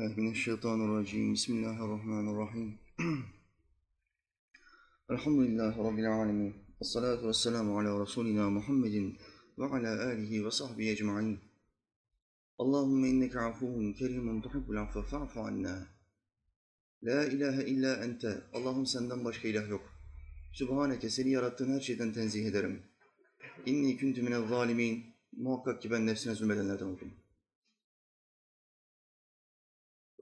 بالله من الشيطان الرجيم بسم الله الرحمن الرحيم الحمد لله رب العالمين والصلاة والسلام على رسولنا محمد وعلى آله وصحبه أجمعين اللهم إنك عفو كريم تحب العفو فاعف عنا La ilahe illa ente. Allah'ım senden başka ilah yok. Sübhaneke seni yarattığın her şeyden tenzih ederim. İnni kuntu minel zalimin. Muhakkak ki ben nefsine zulmedenlerden oldum.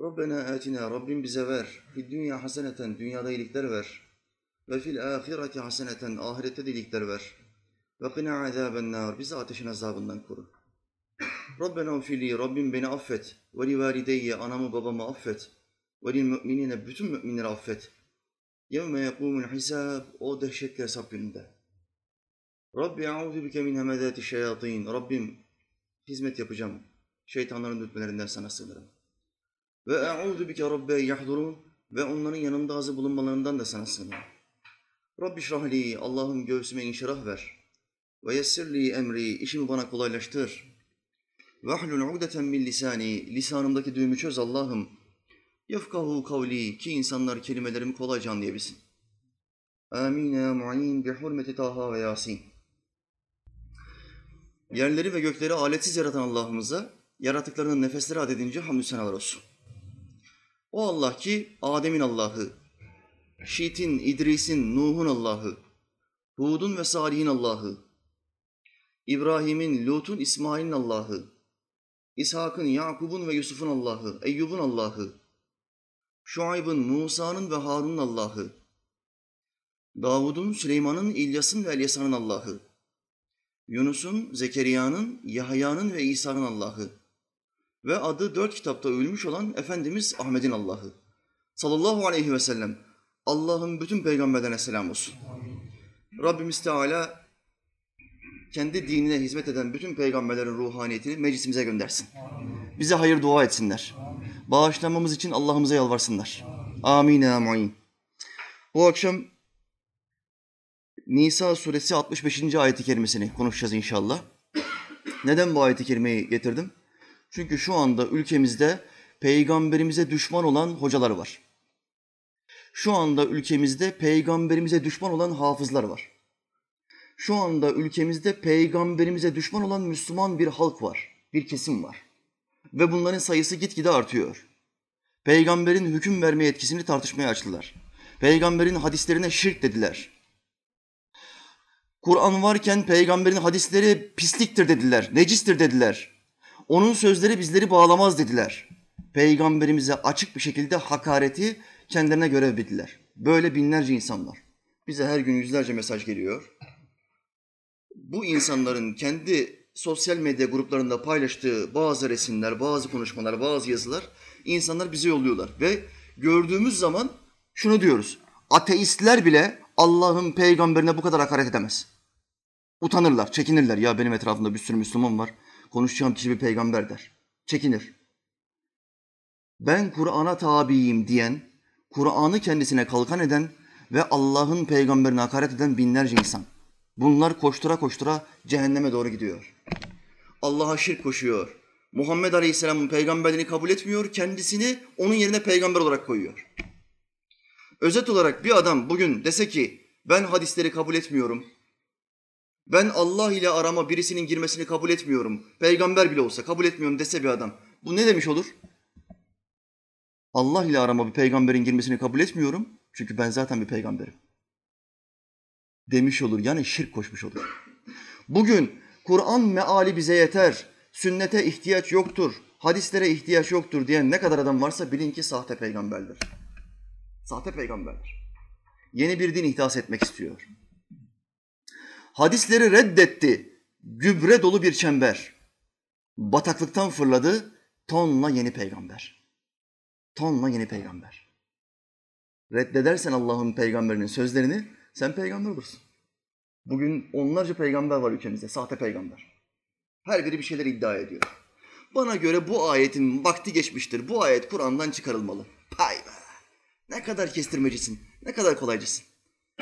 Rabbena atina. Rabbim bize ver. Fid dünya haseneten. Dünyada iyilikler ver. Ve fil ahireti haseneten. Ahirette de iyilikler ver. Ve qina azaben nar. Bizi ateşin azabından koru. Rabbena ufili. Rabbim beni affet. Ve li valideyye. Anamı babamı affet. Ve lil müminine. Bütün müminleri affet. Yevme yekumul hisab. O dehşetli hesap gününde. Rabbi a'udhu bike min hemedati şeyatin. Rabbim hizmet yapacağım. Şeytanların dürtmelerinden sana sığınırım. Ve a'udhu bike rabbe yahdurun. Ve onların yanımda azı bulunmalarından da sana sığınırım. Rabbi şrahli. Allah'ım göğsüme inşirah ver. Ve yessirli emri. işimi bana kolaylaştır. Ve ahlul ugdeten min lisani. Lisanımdaki düğümü çöz Allah'ım. Yefkahu kavli. Ki insanlar kelimelerimi kolayca anlayabilsin. Amin ya mu'in bi hurmeti Taha ve Yasin. Yerleri ve gökleri aletsiz yaratan Allah'ımıza yaratıklarının nefesleri adedince hamdü senalar olsun. O Allah ki Adem'in Allah'ı, Şit'in, İdris'in, Nuh'un Allah'ı, Hud'un ve Salih'in Allah'ı, İbrahim'in, Lut'un, İsmail'in Allah'ı, İshak'ın, Yakub'un ve Yusuf'un Allah'ı, Eyyub'un Allah'ı, Şuayb'ın, Musa'nın ve Harun'un Allah'ı, Davud'un, Süleyman'ın, İlyas'ın ve Elyasa'nın Allah'ı, Yunus'un, Zekeriya'nın, Yahya'nın ve İsa'nın Allah'ı ve adı dört kitapta ölmüş olan Efendimiz Ahmet'in Allah'ı. Sallallahu aleyhi ve sellem. Allah'ın bütün peygamberlerine selam olsun. Rabbimiz Teala kendi dinine hizmet eden bütün peygamberlerin ruhaniyetini meclisimize göndersin. Bize hayır dua etsinler. Bağışlanmamız için Allah'ımıza yalvarsınlar. Amin ya mu'in. Bu akşam Nisa suresi 65. ayeti kerimesini konuşacağız inşallah. Neden bu ayeti kerimeyi getirdim? Çünkü şu anda ülkemizde peygamberimize düşman olan hocalar var. Şu anda ülkemizde peygamberimize düşman olan hafızlar var. Şu anda ülkemizde peygamberimize düşman olan Müslüman bir halk var, bir kesim var. Ve bunların sayısı gitgide artıyor. Peygamberin hüküm verme yetkisini tartışmaya açtılar. Peygamberin hadislerine şirk dediler. Kur'an varken peygamberin hadisleri pisliktir dediler, necistir dediler. Onun sözleri bizleri bağlamaz dediler. Peygamberimize açık bir şekilde hakareti kendilerine görev bildiler. Böyle binlerce insan var. Bize her gün yüzlerce mesaj geliyor. Bu insanların kendi sosyal medya gruplarında paylaştığı bazı resimler, bazı konuşmalar, bazı yazılar insanlar bize yolluyorlar. Ve gördüğümüz zaman şunu diyoruz. Ateistler bile Allah'ın peygamberine bu kadar hakaret edemez. Utanırlar, çekinirler. Ya benim etrafımda bir sürü Müslüman var. Konuşacağım kişi bir peygamber der. Çekinir. Ben Kur'an'a tabiyim diyen, Kur'an'ı kendisine kalkan eden ve Allah'ın peygamberine hakaret eden binlerce insan. Bunlar koştura koştura cehenneme doğru gidiyor. Allah'a şirk koşuyor. Muhammed Aleyhisselam'ın peygamberliğini kabul etmiyor, kendisini onun yerine peygamber olarak koyuyor. Özet olarak bir adam bugün dese ki ben hadisleri kabul etmiyorum. Ben Allah ile arama birisinin girmesini kabul etmiyorum. Peygamber bile olsa kabul etmiyorum dese bir adam. Bu ne demiş olur? Allah ile arama bir peygamberin girmesini kabul etmiyorum. Çünkü ben zaten bir peygamberim. Demiş olur. Yani şirk koşmuş olur. Bugün Kur'an meali bize yeter. Sünnete ihtiyaç yoktur. Hadislere ihtiyaç yoktur diyen ne kadar adam varsa bilin ki sahte peygamberdir. Sahte peygamberdir. Yeni bir din ihdas etmek istiyor. Hadisleri reddetti. Gübre dolu bir çember. Bataklıktan fırladı. Tonla yeni peygamber. Tonla yeni peygamber. Reddedersen Allah'ın peygamberinin sözlerini sen peygamber olursun. Bugün onlarca peygamber var ülkemizde, sahte peygamber. Her biri bir şeyler iddia ediyor. Bana göre bu ayetin vakti geçmiştir. Bu ayet Kur'an'dan çıkarılmalı. Pay be! Ne kadar kestirmecisin, ne kadar kolaycısın.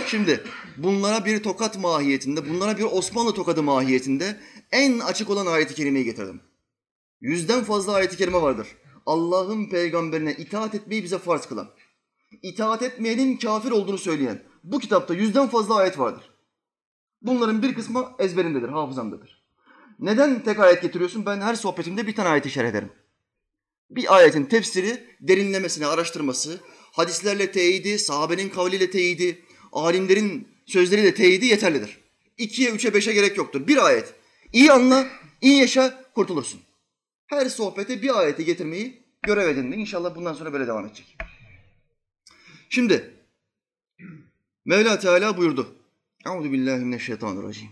Şimdi bunlara bir tokat mahiyetinde, bunlara bir Osmanlı tokadı mahiyetinde en açık olan ayeti kerimeyi getirdim. Yüzden fazla ayeti kerime vardır. Allah'ın peygamberine itaat etmeyi bize farz kılan, itaat etmeyenin kafir olduğunu söyleyen bu kitapta yüzden fazla ayet vardır. Bunların bir kısmı ezberimdedir, hafızamdadır. Neden tek ayet getiriyorsun? Ben her sohbetimde bir tane ayeti şerh ederim. Bir ayetin tefsiri, derinlemesine araştırması, hadislerle teyidi, sahabenin kavliyle teyidi, alimlerin sözleriyle teyidi yeterlidir. İkiye, üçe, beşe gerek yoktur. Bir ayet. İyi anla, iyi yaşa, kurtulursun. Her sohbete bir ayeti getirmeyi görev edindi. İnşallah bundan sonra böyle devam edecek. Şimdi Mevla Teala buyurdu. Euzu billahi mineşşeytanirracim.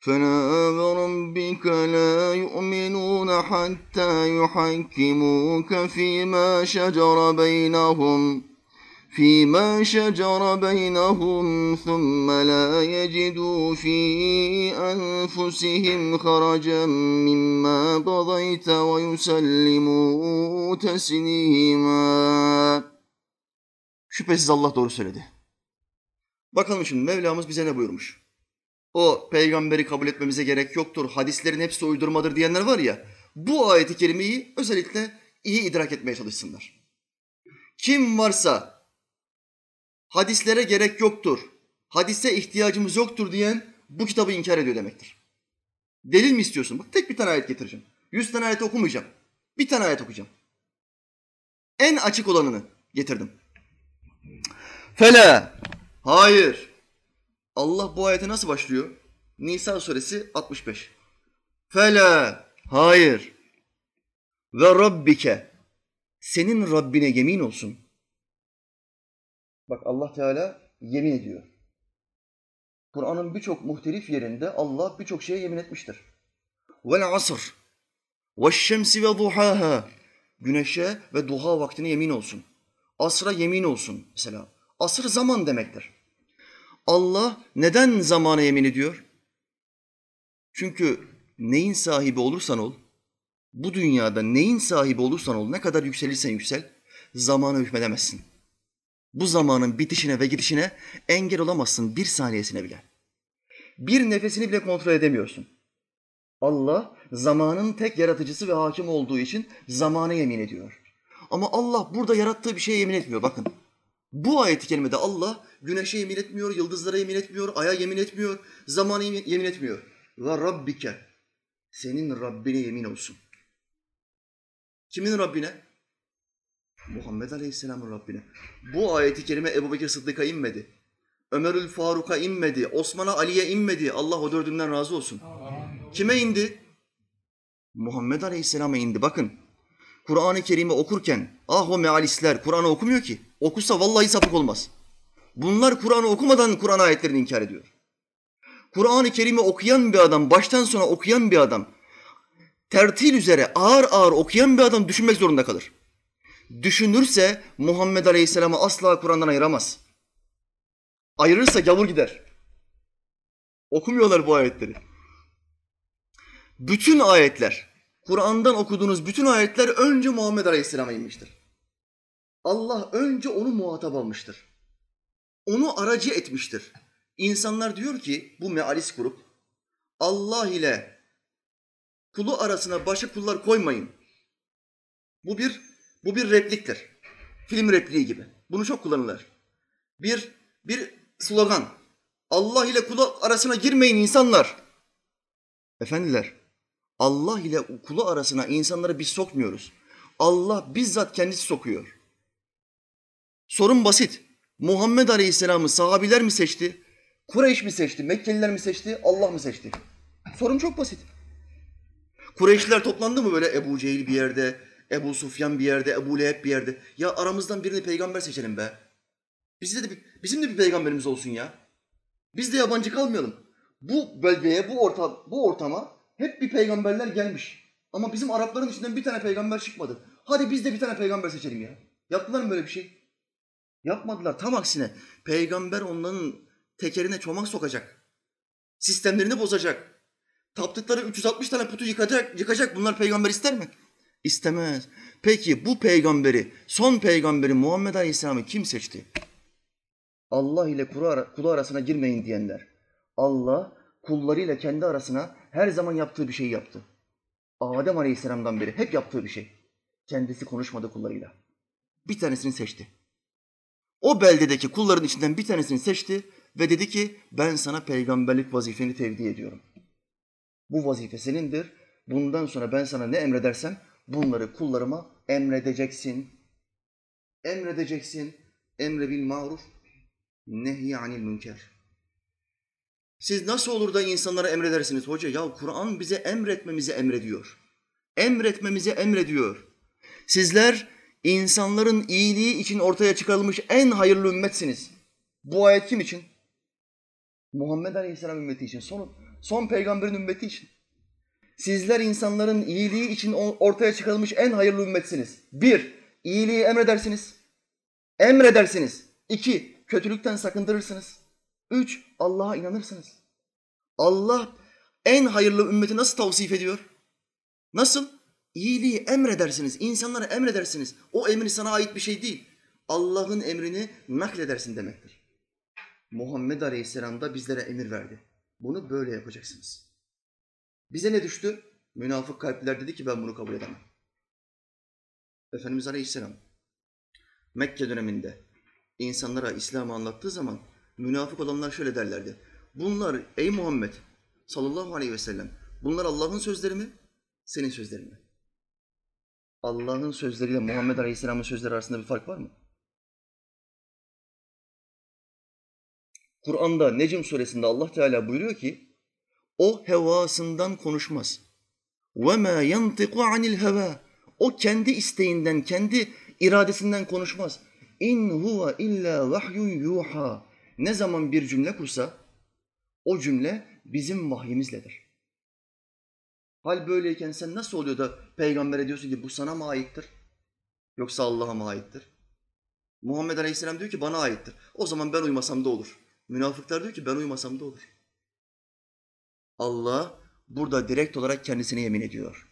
فلا وربك لا يؤمنون حتى يحكموك فيما شجر بينهم فيما شجر بينهم ثم لا يجدوا في أنفسهم خرجا مما قضيت ويسلموا تسليما Şüphesiz Allah doğru söyledi. Bakalım şimdi Mevlamız bize ne buyurmuş? O peygamberi kabul etmemize gerek yoktur, hadislerin hepsi uydurmadır diyenler var ya, bu ayeti kerimeyi özellikle iyi idrak etmeye çalışsınlar. Kim varsa hadislere gerek yoktur, hadise ihtiyacımız yoktur diyen bu kitabı inkar ediyor demektir. Delil mi istiyorsun? Bak tek bir tane ayet getireceğim. Yüz tane ayet okumayacağım. Bir tane ayet okuyacağım. En açık olanını getirdim. Fela. Hayır. Allah bu ayete nasıl başlıyor? Nisa suresi 65. Fela. Hayır. Ve Rabbike. Senin Rabbine yemin olsun. Bak Allah Teala yemin ediyor. Kur'an'ın birçok muhtelif yerinde Allah birçok şeye yemin etmiştir. Vel asr. Ve şemsi ve duhaha. Güneşe ve duha vaktine yemin olsun. Asra yemin olsun mesela. Asır zaman demektir. Allah neden zamana yemin ediyor? Çünkü neyin sahibi olursan ol, bu dünyada neyin sahibi olursan ol, ne kadar yükselirsen yüksel, zamana hükmedemezsin. Bu zamanın bitişine ve gidişine engel olamazsın bir saniyesine bile. Bir nefesini bile kontrol edemiyorsun. Allah zamanın tek yaratıcısı ve hakim olduğu için zamana yemin ediyor. Ama Allah burada yarattığı bir şeye yemin etmiyor bakın. Bu ayet-i kerimede Allah güneşe yemin etmiyor, yıldızlara yemin etmiyor, aya yemin etmiyor, zamana yemin etmiyor. Ve Rabbike, senin Rabbine yemin olsun. Kimin Rabbine? Muhammed Aleyhisselam'ın Rabbine. Bu ayeti kerime Ebu Bekir Sıddık'a inmedi. Ömerül Faruk'a inmedi. Osman'a Ali'ye inmedi. Allah o dördünden razı olsun. Kime indi? Muhammed Aleyhisselam'a indi. Bakın Kur'an-ı Kerim'i okurken ah o mealistler Kur'an'ı okumuyor ki. Okusa vallahi sapık olmaz. Bunlar Kur'an'ı okumadan Kur'an ayetlerini inkar ediyor. Kur'an-ı Kerim'i okuyan bir adam, baştan sona okuyan bir adam, tertil üzere ağır ağır okuyan bir adam düşünmek zorunda kalır. Düşünürse Muhammed Aleyhisselam'ı asla Kur'an'dan ayıramaz. Ayırırsa gavur gider. Okumuyorlar bu ayetleri. Bütün ayetler, Kur'an'dan okuduğunuz bütün ayetler önce Muhammed Aleyhisselam'a inmiştir. Allah önce onu muhatap almıştır. Onu aracı etmiştir. İnsanlar diyor ki bu mealist grup Allah ile kulu arasına başı kullar koymayın. Bu bir bu bir repliktir. Film repliği gibi. Bunu çok kullanırlar. Bir bir slogan. Allah ile kulu arasına girmeyin insanlar. Efendiler, Allah ile kulu arasına insanları biz sokmuyoruz. Allah bizzat kendisi sokuyor. Sorun basit. Muhammed Aleyhisselam'ı sahabiler mi seçti? Kureyş mi seçti? Mekkeliler mi seçti? Allah mı seçti? Sorun çok basit. Kureyşliler toplandı mı böyle Ebu Cehil bir yerde, Ebu Sufyan bir yerde, Ebu Leheb bir yerde? Ya aramızdan birini peygamber seçelim be. Bizde de bir, bizim de bir peygamberimiz olsun ya. Biz de yabancı kalmayalım. Bu bölgeye, bu orta, bu ortama hep bir peygamberler gelmiş. Ama bizim Arapların içinden bir tane peygamber çıkmadı. Hadi biz de bir tane peygamber seçelim ya. Yaptılar mı böyle bir şey? Yapmadılar. Tam aksine peygamber onların tekerine çomak sokacak. Sistemlerini bozacak. Taptıkları 360 tane putu yıkacak, yıkacak. Bunlar peygamber ister mi? İstemez. Peki bu peygamberi, son peygamberi Muhammed Aleyhisselam'ı kim seçti? Allah ile kulu arasına girmeyin diyenler. Allah kullarıyla kendi arasına her zaman yaptığı bir şey yaptı. Adem Aleyhisselam'dan beri hep yaptığı bir şey. Kendisi konuşmadı kullarıyla. Bir tanesini seçti. O beldedeki kulların içinden bir tanesini seçti ve dedi ki ben sana peygamberlik vazifeni tevdi ediyorum. Bu vazife senindir. Bundan sonra ben sana ne emredersem bunları kullarıma emredeceksin. Emredeceksin. Emre bil maruf, nehy münker. Siz nasıl olur da insanlara emredersiniz hoca? Ya Kur'an bize emretmemizi emrediyor. Emretmemizi emrediyor. Sizler insanların iyiliği için ortaya çıkarılmış en hayırlı ümmetsiniz. Bu ayet kim için? Muhammed Aleyhisselam ümmeti için. Son, son peygamberin ümmeti için. Sizler insanların iyiliği için ortaya çıkarılmış en hayırlı ümmetsiniz. Bir, iyiliği emredersiniz. Emredersiniz. İki, kötülükten sakındırırsınız. Üç, Allah'a inanırsınız. Allah en hayırlı ümmeti nasıl tavsif ediyor? Nasıl? İyiliği emredersiniz, insanlara emredersiniz. O emri sana ait bir şey değil. Allah'ın emrini nakledersin demektir. Muhammed Aleyhisselam da bizlere emir verdi. Bunu böyle yapacaksınız. Bize ne düştü? Münafık kalpler dedi ki ben bunu kabul edemem. Efendimiz Aleyhisselam Mekke döneminde insanlara İslam'ı anlattığı zaman münafık olanlar şöyle derlerdi. Bunlar ey Muhammed sallallahu aleyhi ve sellem bunlar Allah'ın sözleri mi? Senin sözlerin mi? Allah'ın sözleriyle Muhammed Aleyhisselam'ın sözleri arasında bir fark var mı? Kur'an'da Necm suresinde Allah Teala buyuruyor ki o hevasından konuşmaz. Ve ma yantiqu anil heva. O kendi isteğinden, kendi iradesinden konuşmaz. İn huve illa vahyun yuha. Ne zaman bir cümle kursa o cümle bizim vahyimizledir. Hal böyleyken sen nasıl oluyor da peygambere diyorsun ki bu sana mı aittir? Yoksa Allah'a mı aittir? Muhammed Aleyhisselam diyor ki bana aittir. O zaman ben uymasam da olur. Münafıklar diyor ki ben uymasam da olur. Allah burada direkt olarak kendisine yemin ediyor.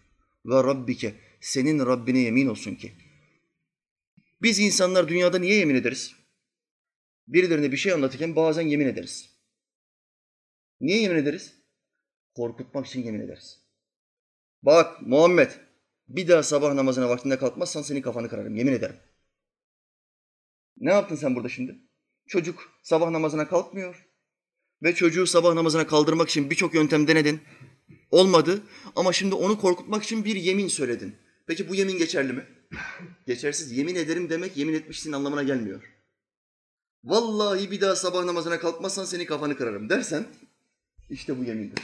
Ve Rabbike senin Rabbine yemin olsun ki. Biz insanlar dünyada niye yemin ederiz? Birilerine bir şey anlatırken bazen yemin ederiz. Niye yemin ederiz? Korkutmak için yemin ederiz. Bak Muhammed bir daha sabah namazına vaktinde kalkmazsan senin kafanı kırarım yemin ederim. Ne yaptın sen burada şimdi? Çocuk sabah namazına kalkmıyor ve çocuğu sabah namazına kaldırmak için birçok yöntem denedin. Olmadı ama şimdi onu korkutmak için bir yemin söyledin. Peki bu yemin geçerli mi? Geçersiz. Yemin ederim demek yemin etmişsin anlamına gelmiyor. Vallahi bir daha sabah namazına kalkmazsan seni kafanı kırarım dersen işte bu yemindir.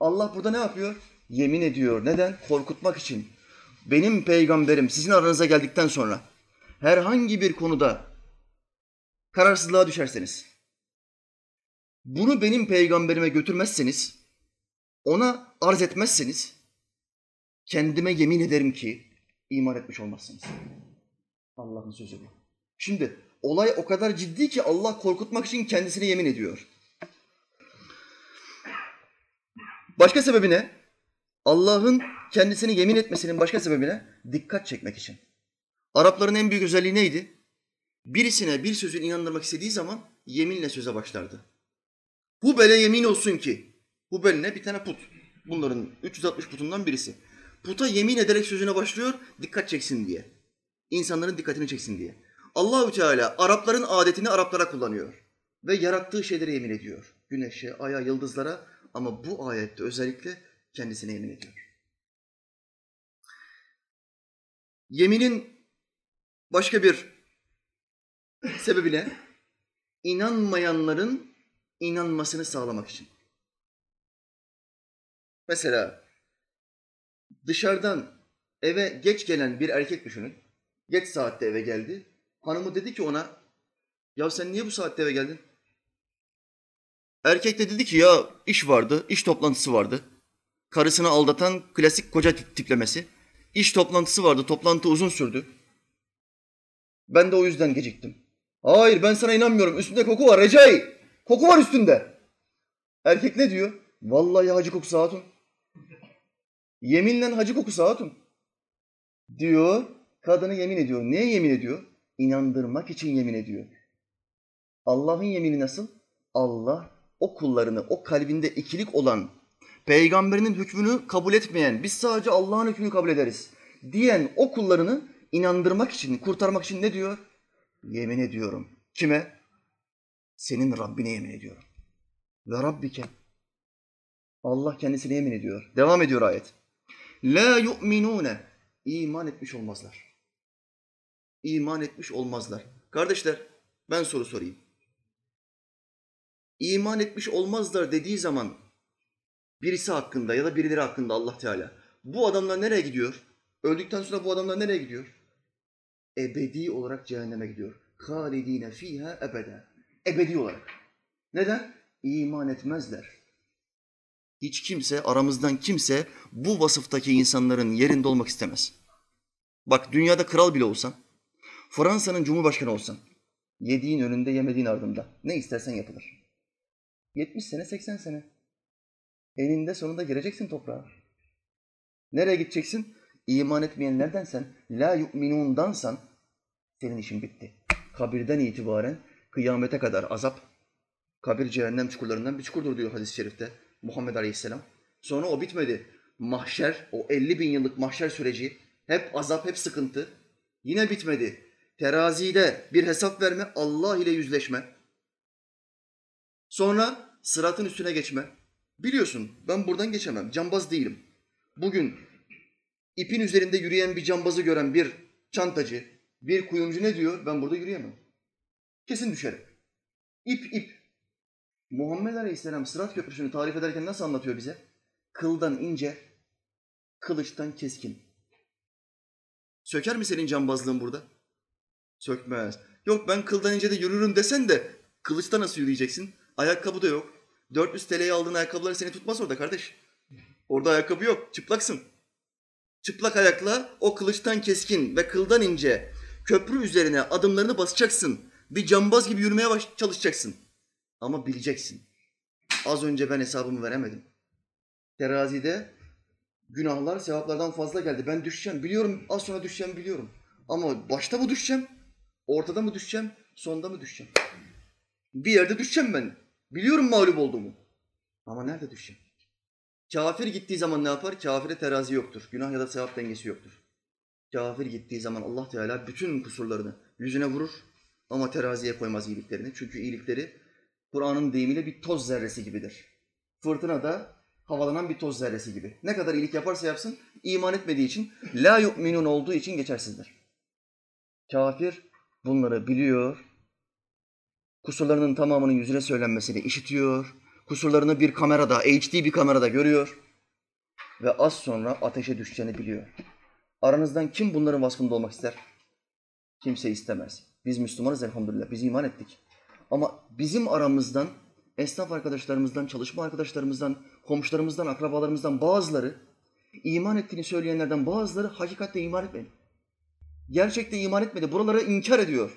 Allah burada ne yapıyor? Yemin ediyor. Neden? Korkutmak için. Benim peygamberim sizin aranıza geldikten sonra herhangi bir konuda kararsızlığa düşerseniz, bunu benim peygamberime götürmezseniz, ona arz etmezseniz, kendime yemin ederim ki iman etmiş olmazsınız. Allah'ın sözü bu. Şimdi olay o kadar ciddi ki Allah korkutmak için kendisine yemin ediyor. Başka sebebi ne? Allah'ın kendisini yemin etmesinin başka sebebi ne? Dikkat çekmek için. Arapların en büyük özelliği neydi? Birisine bir sözü inandırmak istediği zaman yeminle söze başlardı. Bu bele yemin olsun ki. Bu bel ne? Bir tane put. Bunların 360 putundan birisi. Puta yemin ederek sözüne başlıyor, dikkat çeksin diye. İnsanların dikkatini çeksin diye. Allahü Teala Arapların adetini Araplara kullanıyor ve yarattığı şeylere yemin ediyor. Güneşe, aya, yıldızlara ama bu ayette özellikle kendisine yemin ediyor. Yeminin başka bir sebebi ne? İnanmayanların inanmasını sağlamak için. Mesela dışarıdan eve geç gelen bir erkek düşünün. Geç saatte eve geldi. Hanımı dedi ki ona, ya sen niye bu saatte eve geldin? Erkek de dedi ki ya iş vardı, iş toplantısı vardı. Karısını aldatan klasik koca tiplemesi. İş toplantısı vardı, toplantı uzun sürdü. Ben de o yüzden geciktim. Hayır ben sana inanmıyorum, üstünde koku var Recai. Koku var üstünde. Erkek ne diyor? Vallahi hacı kokusu hatun. Yeminle hacı kokusu hatun. Diyor, kadını yemin ediyor. Neye yemin ediyor? İnandırmak için yemin ediyor. Allah'ın yemini nasıl? Allah o kullarını, o kalbinde ikilik olan peygamberinin hükmünü kabul etmeyen, biz sadece Allah'ın hükmünü kabul ederiz diyen o kullarını inandırmak için, kurtarmak için ne diyor? Yemin ediyorum. Kime? Senin Rabbine yemin ediyorum. Ve Rabbike. Allah kendisine yemin ediyor. Devam ediyor ayet. La yu'minune. İman etmiş olmazlar. İman etmiş olmazlar. Kardeşler ben soru sorayım. İman etmiş olmazlar dediği zaman birisi hakkında ya da birileri hakkında Allah Teala bu adamlar nereye gidiyor? Öldükten sonra bu adamlar nereye gidiyor? Ebedi olarak cehenneme gidiyor. Halidine fiha ebede. Ebedi olarak. Neden? İman etmezler. Hiç kimse, aramızdan kimse bu vasıftaki insanların yerinde olmak istemez. Bak dünyada kral bile olsan, Fransa'nın cumhurbaşkanı olsan, yediğin önünde yemediğin ardında ne istersen yapılır. 70 sene, 80 sene. Eninde sonunda gireceksin toprağa. Nereye gideceksin? İman etmeyenlerdensen, la yu'minundansan senin işin bitti. Kabirden itibaren kıyamete kadar azap, kabir cehennem çukurlarından bir çukurdur diyor hadis-i şerifte Muhammed Aleyhisselam. Sonra o bitmedi. Mahşer, o 50 bin yıllık mahşer süreci hep azap, hep sıkıntı. Yine bitmedi. Terazide bir hesap verme, Allah ile yüzleşme. Sonra sıratın üstüne geçme. Biliyorsun ben buradan geçemem. Cambaz değilim. Bugün ipin üzerinde yürüyen bir cambazı gören bir çantacı, bir kuyumcu ne diyor? Ben burada yürüyemem. Kesin düşerim. İp ip. Muhammed Aleyhisselam Sırat Köprüsü'nü tarif ederken nasıl anlatıyor bize? Kıldan ince, kılıçtan keskin. Söker mi senin cambazlığın burada? Sökmez. Yok ben kıldan ince de yürürüm desen de kılıçta nasıl yürüyeceksin? Ayakkabı da yok. 400 TL'ye aldığın ayakkabılar seni tutmaz orada kardeş. Orada ayakkabı yok. Çıplaksın. Çıplak ayakla o kılıçtan keskin ve kıldan ince köprü üzerine adımlarını basacaksın. Bir cambaz gibi yürümeye çalışacaksın. Ama bileceksin. Az önce ben hesabımı veremedim. Terazide günahlar sevaplardan fazla geldi. Ben düşeceğim. Biliyorum az sonra düşeceğim biliyorum. Ama başta mı düşeceğim? Ortada mı düşeceğim? Sonda mı düşeceğim? Bir yerde düşeceğim ben. Biliyorum mağlup olduğumu. Ama nerede düşeceğim? Kafir gittiği zaman ne yapar? Kafire terazi yoktur. Günah ya da sevap dengesi yoktur. Kafir gittiği zaman Allah Teala bütün kusurlarını yüzüne vurur ama teraziye koymaz iyiliklerini. Çünkü iyilikleri Kur'an'ın deyimiyle bir toz zerresi gibidir. Fırtına da havalanan bir toz zerresi gibi. Ne kadar iyilik yaparsa yapsın iman etmediği için la yu'minun olduğu için geçersizdir. Kafir bunları biliyor, kusurlarının tamamının yüzüne söylenmesini işitiyor, kusurlarını bir kamerada, HD bir kamerada görüyor ve az sonra ateşe düşeceğini biliyor. Aranızdan kim bunların vasfında olmak ister? Kimse istemez. Biz Müslümanız elhamdülillah, biz iman ettik. Ama bizim aramızdan, esnaf arkadaşlarımızdan, çalışma arkadaşlarımızdan, komşularımızdan, akrabalarımızdan bazıları, iman ettiğini söyleyenlerden bazıları hakikatte iman etmedi. Gerçekte iman etmedi. Buraları inkar ediyor.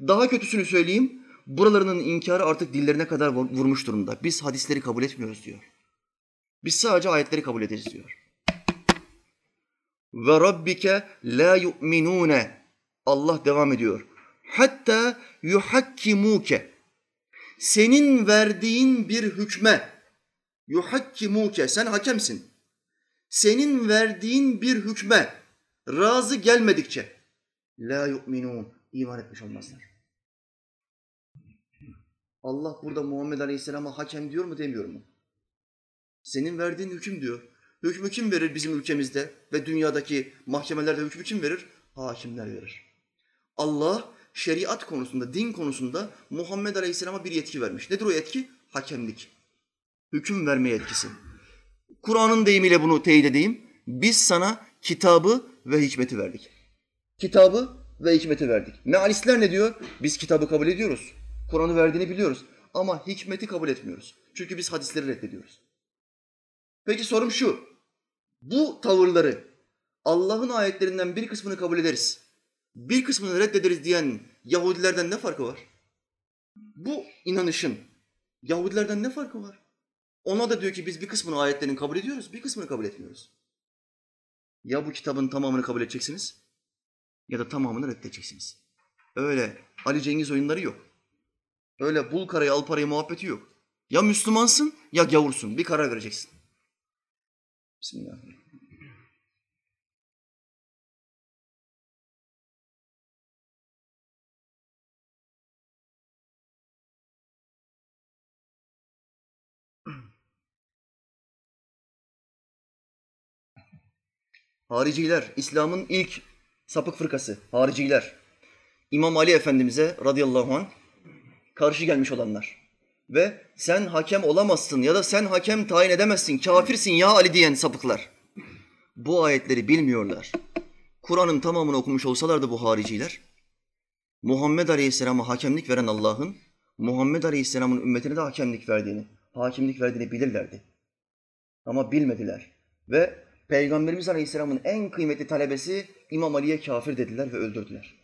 Daha kötüsünü söyleyeyim. Buralarının inkarı artık dillerine kadar vur- vurmuş durumda. Biz hadisleri kabul etmiyoruz diyor. Biz sadece ayetleri kabul ederiz diyor. Ve rabbike la yu'minune. Allah devam ediyor. Hatta yuhakkimuke. Senin verdiğin bir hükme yuhakkimuke sen hakemsin. Senin verdiğin bir hükme razı gelmedikçe la yu'minun iman etmiş olmazlar. Allah burada Muhammed Aleyhisselam'a hakem diyor mu demiyor mu? Senin verdiğin hüküm diyor. Hükmü kim verir bizim ülkemizde ve dünyadaki mahkemelerde hükmü kim verir? Hakimler verir. Allah şeriat konusunda, din konusunda Muhammed Aleyhisselam'a bir yetki vermiş. Nedir o yetki? Hakemlik. Hüküm verme yetkisi. Kur'an'ın deyimiyle bunu teyit edeyim. Biz sana kitabı ve hikmeti verdik. Kitabı ve hikmeti verdik. Mealistler ne diyor? Biz kitabı kabul ediyoruz. Kur'an'ı verdiğini biliyoruz. Ama hikmeti kabul etmiyoruz. Çünkü biz hadisleri reddediyoruz. Peki sorum şu. Bu tavırları Allah'ın ayetlerinden bir kısmını kabul ederiz. Bir kısmını reddederiz diyen Yahudilerden ne farkı var? Bu inanışın Yahudilerden ne farkı var? Ona da diyor ki biz bir kısmını ayetlerin kabul ediyoruz, bir kısmını kabul etmiyoruz. Ya bu kitabın tamamını kabul edeceksiniz ya da tamamını reddedeceksiniz. Öyle Ali Cengiz oyunları yok. Öyle bul karayı al parayı muhabbeti yok. Ya Müslümansın ya gavursun. Bir karar vereceksin. Bismillahirrahmanirrahim. Hariciler, İslam'ın ilk sapık fırkası, hariciler. İmam Ali Efendimiz'e radıyallahu anh karşı gelmiş olanlar. Ve sen hakem olamazsın ya da sen hakem tayin edemezsin, kafirsin ya Ali diyen sapıklar. Bu ayetleri bilmiyorlar. Kur'an'ın tamamını okumuş olsalardı bu hariciler, Muhammed Aleyhisselam'a hakemlik veren Allah'ın, Muhammed Aleyhisselam'ın ümmetine de hakemlik verdiğini, hakimlik verdiğini bilirlerdi. Ama bilmediler. Ve Peygamberimiz Aleyhisselam'ın en kıymetli talebesi İmam Ali'ye kafir dediler ve öldürdüler.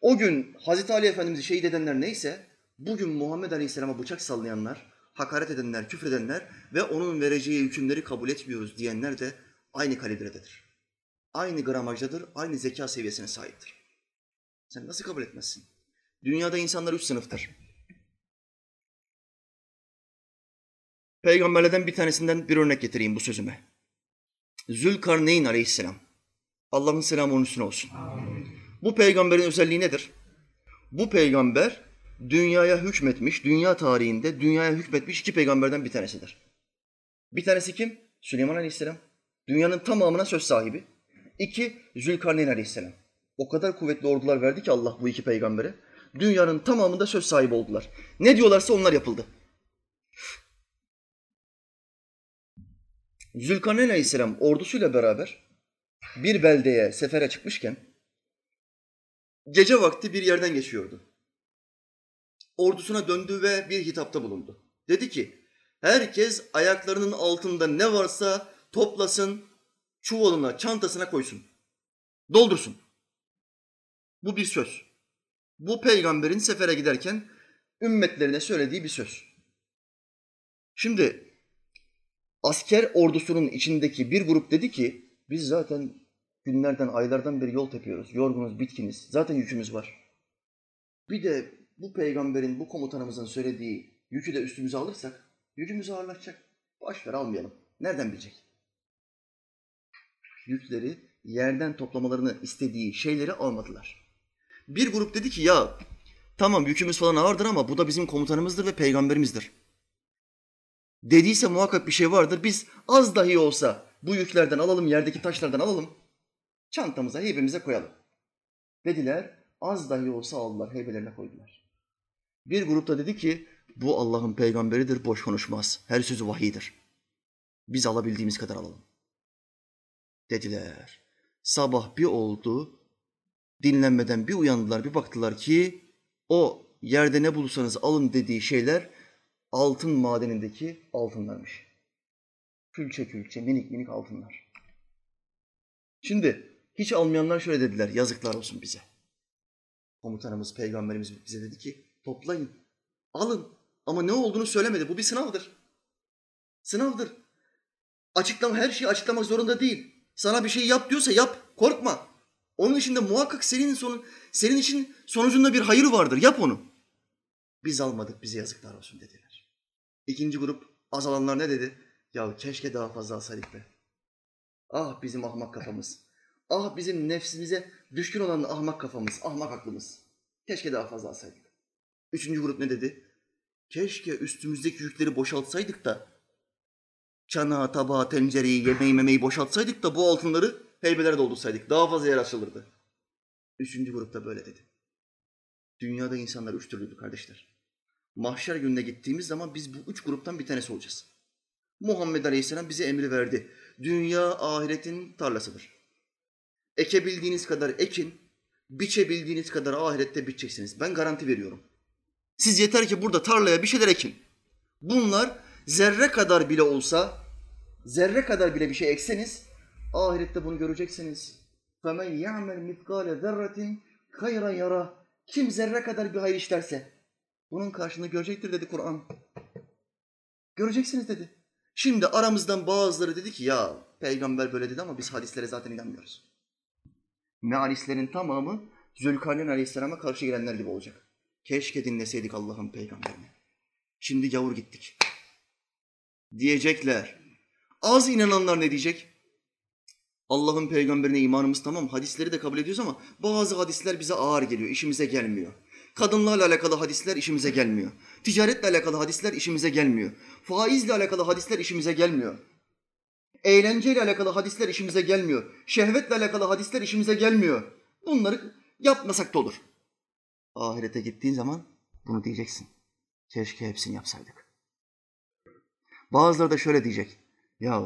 O gün Hazreti Ali Efendimiz'i şehit edenler neyse, bugün Muhammed Aleyhisselam'a bıçak sallayanlar, hakaret edenler, küfredenler ve onun vereceği hükümleri kabul etmiyoruz diyenler de aynı kalibrededir. Aynı gramajdadır, aynı zeka seviyesine sahiptir. Sen nasıl kabul etmezsin? Dünyada insanlar üç sınıftır. Peygamberlerden bir tanesinden bir örnek getireyim bu sözüme. Zülkarneyn aleyhisselam. Allah'ın selamı onun üstüne olsun. Bu peygamberin özelliği nedir? Bu peygamber dünyaya hükmetmiş, dünya tarihinde dünyaya hükmetmiş iki peygamberden bir tanesidir. Bir tanesi kim? Süleyman aleyhisselam. Dünyanın tamamına söz sahibi. İki, Zülkarneyn aleyhisselam. O kadar kuvvetli ordular verdi ki Allah bu iki peygambere. Dünyanın tamamında söz sahibi oldular. Ne diyorlarsa onlar yapıldı. Zülkarneyn Aleyhisselam ordusuyla beraber bir beldeye sefere çıkmışken gece vakti bir yerden geçiyordu. Ordusuna döndü ve bir hitapta bulundu. Dedi ki, herkes ayaklarının altında ne varsa toplasın, çuvalına, çantasına koysun. Doldursun. Bu bir söz. Bu peygamberin sefere giderken ümmetlerine söylediği bir söz. Şimdi asker ordusunun içindeki bir grup dedi ki biz zaten günlerden, aylardan beri yol tepiyoruz. Yorgunuz, bitkiniz. Zaten yükümüz var. Bir de bu peygamberin, bu komutanımızın söylediği yükü de üstümüze alırsak yükümüzü ağırlaşacak. Boş ver almayalım. Nereden bilecek? Yükleri yerden toplamalarını istediği şeyleri almadılar. Bir grup dedi ki ya tamam yükümüz falan ağırdır ama bu da bizim komutanımızdır ve peygamberimizdir dediyse muhakkak bir şey vardır. Biz az dahi olsa bu yüklerden alalım, yerdeki taşlardan alalım, çantamıza, heybemize koyalım. Dediler, az dahi olsa aldılar, heybelerine koydular. Bir grupta dedi ki, bu Allah'ın peygamberidir, boş konuşmaz. Her sözü vahidir. Biz alabildiğimiz kadar alalım. Dediler. Sabah bir oldu, dinlenmeden bir uyandılar, bir baktılar ki o yerde ne bulursanız alın dediği şeyler altın madenindeki altınlarmış. Külçe külçe minik minik altınlar. Şimdi hiç almayanlar şöyle dediler, yazıklar olsun bize. Komutanımız, peygamberimiz bize dedi ki, toplayın, alın. Ama ne olduğunu söylemedi. Bu bir sınavdır. Sınavdır. Açıklama, her şeyi açıklamak zorunda değil. Sana bir şey yap diyorsa yap, korkma. Onun içinde muhakkak senin sonu, senin için sonucunda bir hayır vardır. Yap onu. Biz almadık, bize yazıklar olsun dediler. İkinci grup azalanlar ne dedi? Ya keşke daha fazla alsaydık be. Ah bizim ahmak kafamız. Ah bizim nefsimize düşkün olan ahmak kafamız, ahmak aklımız. Keşke daha fazla alsaydık. Üçüncü grup ne dedi? Keşke üstümüzdeki yükleri boşaltsaydık da çanağı, tabağı, tencereyi, yemeği, memeyi boşaltsaydık da bu altınları heybelere doldursaydık. Daha fazla yer açılırdı. Üçüncü grup da böyle dedi. Dünyada insanlar üç türlüydü kardeşler Mahşer gününe gittiğimiz zaman biz bu üç gruptan bir tanesi olacağız. Muhammed Aleyhisselam bize emri verdi. Dünya ahiretin tarlasıdır. Ekebildiğiniz kadar ekin, biçebildiğiniz kadar ahirette biçeceksiniz. Ben garanti veriyorum. Siz yeter ki burada tarlaya bir şeyler ekin. Bunlar zerre kadar bile olsa, zerre kadar bile bir şey ekseniz, ahirette bunu göreceksiniz. فَمَنْ يَعْمَلْ مِثْقَالَ ذَرَّةٍ خَيْرًا yara. Kim zerre kadar bir hayır işlerse, bunun karşılığını görecektir dedi Kur'an. Göreceksiniz dedi. Şimdi aramızdan bazıları dedi ki ya peygamber böyle dedi ama biz hadislere zaten inanmıyoruz. Mealislerin tamamı Zülkarneyn Aleyhisselam'a karşı gelenler gibi olacak. Keşke dinleseydik Allah'ın peygamberini. Şimdi gavur gittik. Diyecekler. Az inananlar ne diyecek? Allah'ın peygamberine imanımız tamam, hadisleri de kabul ediyoruz ama bazı hadisler bize ağır geliyor, işimize gelmiyor. Kadınlarla alakalı hadisler işimize gelmiyor. Ticaretle alakalı hadisler işimize gelmiyor. Faizle alakalı hadisler işimize gelmiyor. Eğlenceyle alakalı hadisler işimize gelmiyor. Şehvetle alakalı hadisler işimize gelmiyor. Bunları yapmasak da olur. Ahirete gittiğin zaman bunu diyeceksin. Keşke hepsini yapsaydık. Bazıları da şöyle diyecek. Ya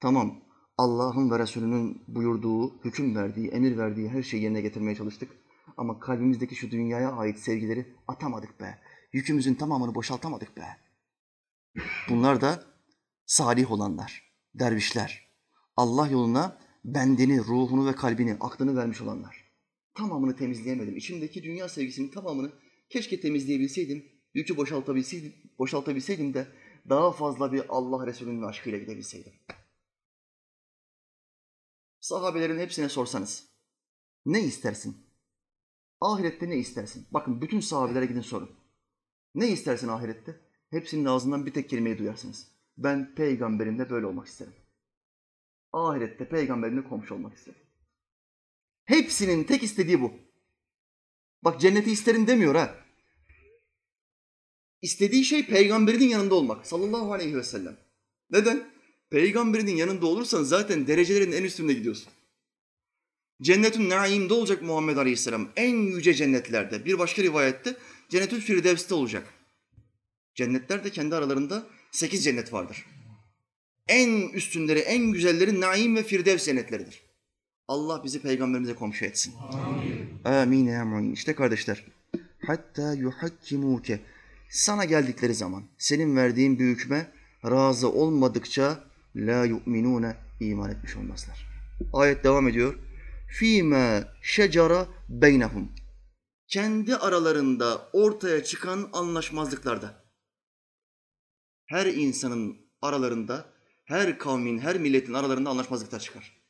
tamam Allah'ın ve Resulünün buyurduğu, hüküm verdiği, emir verdiği her şeyi yerine getirmeye çalıştık. Ama kalbimizdeki şu dünyaya ait sevgileri atamadık be. Yükümüzün tamamını boşaltamadık be. Bunlar da salih olanlar, dervişler. Allah yoluna bendini, ruhunu ve kalbini, aklını vermiş olanlar. Tamamını temizleyemedim. İçimdeki dünya sevgisinin tamamını keşke temizleyebilseydim, yükü boşaltabilseydim, boşaltabilseydim de daha fazla bir Allah Resulü'nün aşkıyla gidebilseydim. Sahabelerin hepsine sorsanız ne istersin? Ahirette ne istersin? Bakın bütün sahabelere gidin sorun. Ne istersin ahirette? Hepsinin ağzından bir tek kelimeyi duyarsınız. Ben peygamberimle böyle olmak isterim. Ahirette peygamberimle komşu olmak isterim. Hepsinin tek istediği bu. Bak cenneti isterim demiyor ha. İstediği şey peygamberinin yanında olmak sallallahu aleyhi ve sellem. Neden? Peygamberinin yanında olursan zaten derecelerin en üstünde gidiyorsun. Cennetün naimde olacak Muhammed Aleyhisselam. En yüce cennetlerde. Bir başka rivayette Cennetül Firdevs'te olacak. Cennetler de kendi aralarında sekiz cennet vardır. En üstünleri, en güzelleri naim ve firdevs cennetleridir. Allah bizi peygamberimize komşu etsin. Amin. Amin ya mu'in. İşte kardeşler. Hatta yuhakkimuke. Sana geldikleri zaman senin verdiğin bir hükme razı olmadıkça la yu'minune iman etmiş olmazlar. Ayet devam ediyor. Fîmâ şecara beynehum. Kendi aralarında ortaya çıkan anlaşmazlıklarda. Her insanın aralarında, her kavmin, her milletin aralarında anlaşmazlıklar çıkar.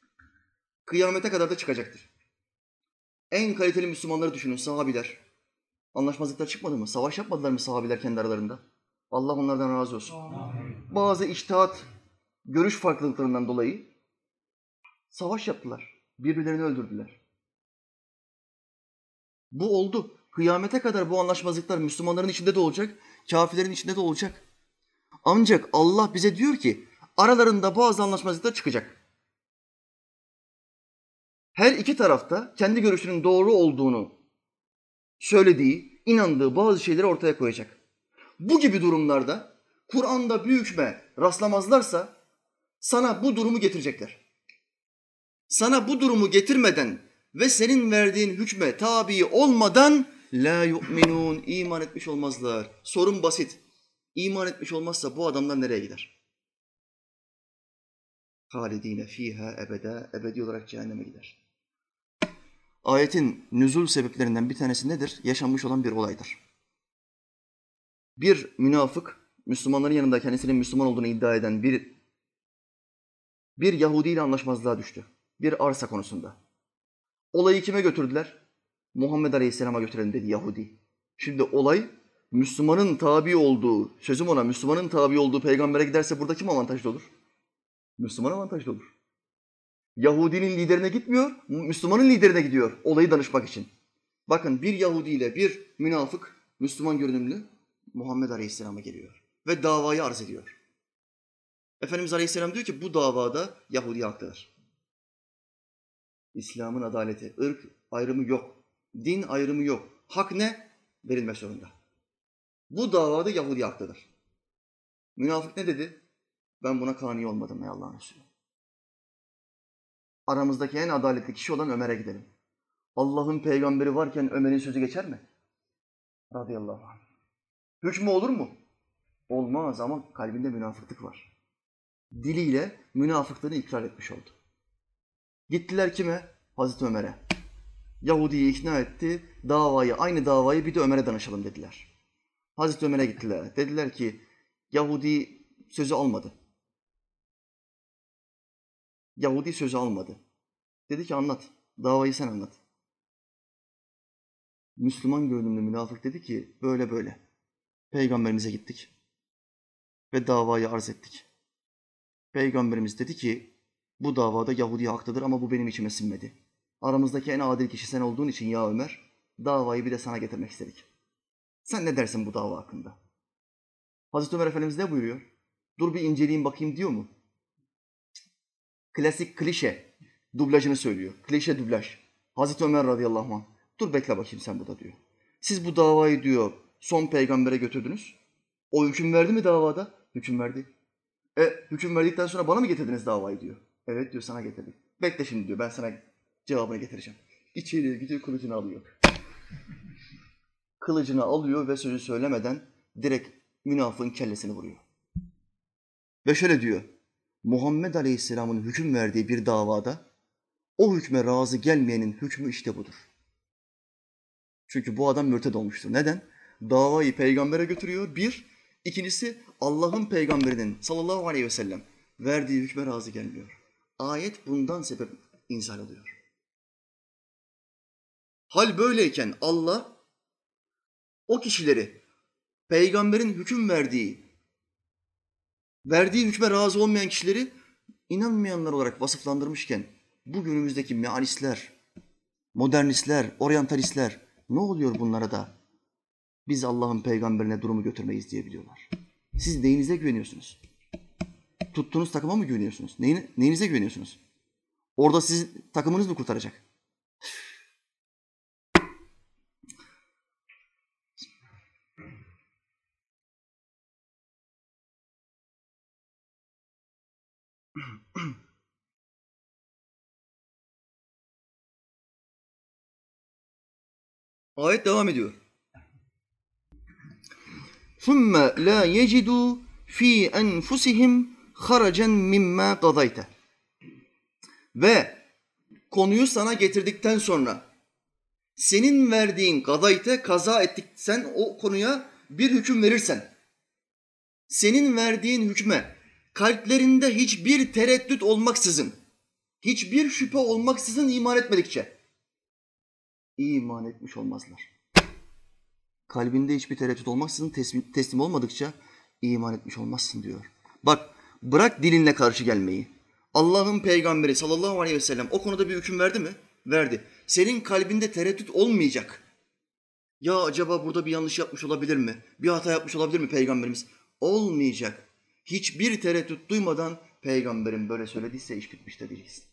Kıyamete kadar da çıkacaktır. En kaliteli Müslümanları düşünün, sahabiler. Anlaşmazlıklar çıkmadı mı? Savaş yapmadılar mı sahabiler kendi aralarında? Allah onlardan razı olsun. Bazı iştihat, görüş farklılıklarından dolayı savaş yaptılar. Birbirlerini öldürdüler. Bu oldu. Kıyamete kadar bu anlaşmazlıklar Müslümanların içinde de olacak, kafirlerin içinde de olacak. Ancak Allah bize diyor ki aralarında bazı anlaşmazlıklar çıkacak. Her iki tarafta kendi görüşünün doğru olduğunu söylediği, inandığı bazı şeyleri ortaya koyacak. Bu gibi durumlarda Kur'an'da bir hükme rastlamazlarsa sana bu durumu getirecekler. Sana bu durumu getirmeden ve senin verdiğin hükme tabi olmadan la yu'minun iman etmiş olmazlar. Sorun basit. İman etmiş olmazsa bu adamlar nereye gider? Halidine fiha ebede, ebedi olarak cehenneme gider. Ayetin nüzul sebeplerinden bir tanesi nedir? Yaşanmış olan bir olaydır. Bir münafık, Müslümanların yanında kendisinin Müslüman olduğunu iddia eden bir bir Yahudi ile anlaşmazlığa düştü. Bir arsa konusunda. Olayı kime götürdüler? Muhammed Aleyhisselam'a götürelim dedi Yahudi. Şimdi olay Müslümanın tabi olduğu, sözüm ona Müslümanın tabi olduğu peygambere giderse burada kim avantajlı olur? Müslüman avantajlı olur. Yahudinin liderine gitmiyor, Müslümanın liderine gidiyor olayı danışmak için. Bakın bir Yahudi ile bir münafık, Müslüman görünümlü Muhammed Aleyhisselam'a geliyor ve davayı arz ediyor. Efendimiz Aleyhisselam diyor ki bu davada Yahudi haklıdır. İslam'ın adaleti, ırk ayrımı yok, din ayrımı yok. Hak ne? Verilmek zorunda. Bu davada Yahudi haklıdır. Münafık ne dedi? Ben buna kani olmadım ey Allah'ın Resulü. Aramızdaki en adaletli kişi olan Ömer'e gidelim. Allah'ın peygamberi varken Ömer'in sözü geçer mi? Radıyallahu anh. Hükmü olur mu? Olmaz ama kalbinde münafıklık var. Diliyle münafıklığını ikrar etmiş oldu. Gittiler kime? Hazreti Ömer'e. Yahudi'yi ikna etti. Davayı, aynı davayı bir de Ömer'e danışalım dediler. Hazreti Ömer'e gittiler. Dediler ki Yahudi sözü almadı. Yahudi sözü almadı. Dedi ki anlat. Davayı sen anlat. Müslüman görünümlü münafık dedi ki böyle böyle. Peygamberimize gittik. Ve davayı arz ettik. Peygamberimiz dedi ki bu davada Yahudi haklıdır ama bu benim içime sinmedi. Aramızdaki en adil kişi sen olduğun için ya Ömer davayı bir de sana getirmek istedik. Sen ne dersin bu dava hakkında? Hazreti Ömer Efendimiz ne buyuruyor? Dur bir inceleyeyim bakayım diyor mu? Klasik klişe dublajını söylüyor. Klişe dublaj. Hazreti Ömer radıyallahu anh. Dur bekle bakayım sen burada diyor. Siz bu davayı diyor son peygambere götürdünüz. O hüküm verdi mi davada? Hüküm verdi. E hüküm verdikten sonra bana mı getirdiniz davayı diyor. Evet diyor sana getirdik. Bekle şimdi diyor ben sana cevabını getireceğim. İçeriye gidiyor kılıcını alıyor. Kılıcını alıyor ve sözü söylemeden direkt münafığın kellesini vuruyor. Ve şöyle diyor. Muhammed Aleyhisselam'ın hüküm verdiği bir davada o hükme razı gelmeyenin hükmü işte budur. Çünkü bu adam mürted olmuştur. Neden? Davayı peygambere götürüyor. Bir. İkincisi Allah'ın peygamberinin sallallahu aleyhi ve sellem verdiği hükme razı gelmiyor. Ayet bundan sebep inzal oluyor. Hal böyleyken Allah o kişileri peygamberin hüküm verdiği, verdiği hükme razı olmayan kişileri inanmayanlar olarak vasıflandırmışken bu günümüzdeki mealistler, modernistler, oryantalistler ne oluyor bunlara da biz Allah'ın peygamberine durumu götürmeyiz diyebiliyorlar. Siz neyinize güveniyorsunuz? Tuttuğunuz takıma mı güveniyorsunuz? Neyine, neyinize güveniyorsunuz? Orada siz takımınız mı kurtaracak? Ayet devam ediyor. ثُمَّ لَا يَجِدُوا ف۪ي أَنْفُسِهِمْ haracen mimma gadayte. Ve konuyu sana getirdikten sonra senin verdiğin gadayte kaza ettik sen o konuya bir hüküm verirsen senin verdiğin hükme kalplerinde hiçbir tereddüt olmaksızın hiçbir şüphe olmaksızın iman etmedikçe iman etmiş olmazlar. Kalbinde hiçbir tereddüt olmaksızın teslim, teslim olmadıkça iman etmiş olmazsın diyor. Bak bırak dilinle karşı gelmeyi. Allah'ın peygamberi sallallahu aleyhi ve sellem o konuda bir hüküm verdi mi? Verdi. Senin kalbinde tereddüt olmayacak. Ya acaba burada bir yanlış yapmış olabilir mi? Bir hata yapmış olabilir mi peygamberimiz? Olmayacak. Hiçbir tereddüt duymadan peygamberin böyle söylediyse iş bitmiştir diyeceksin.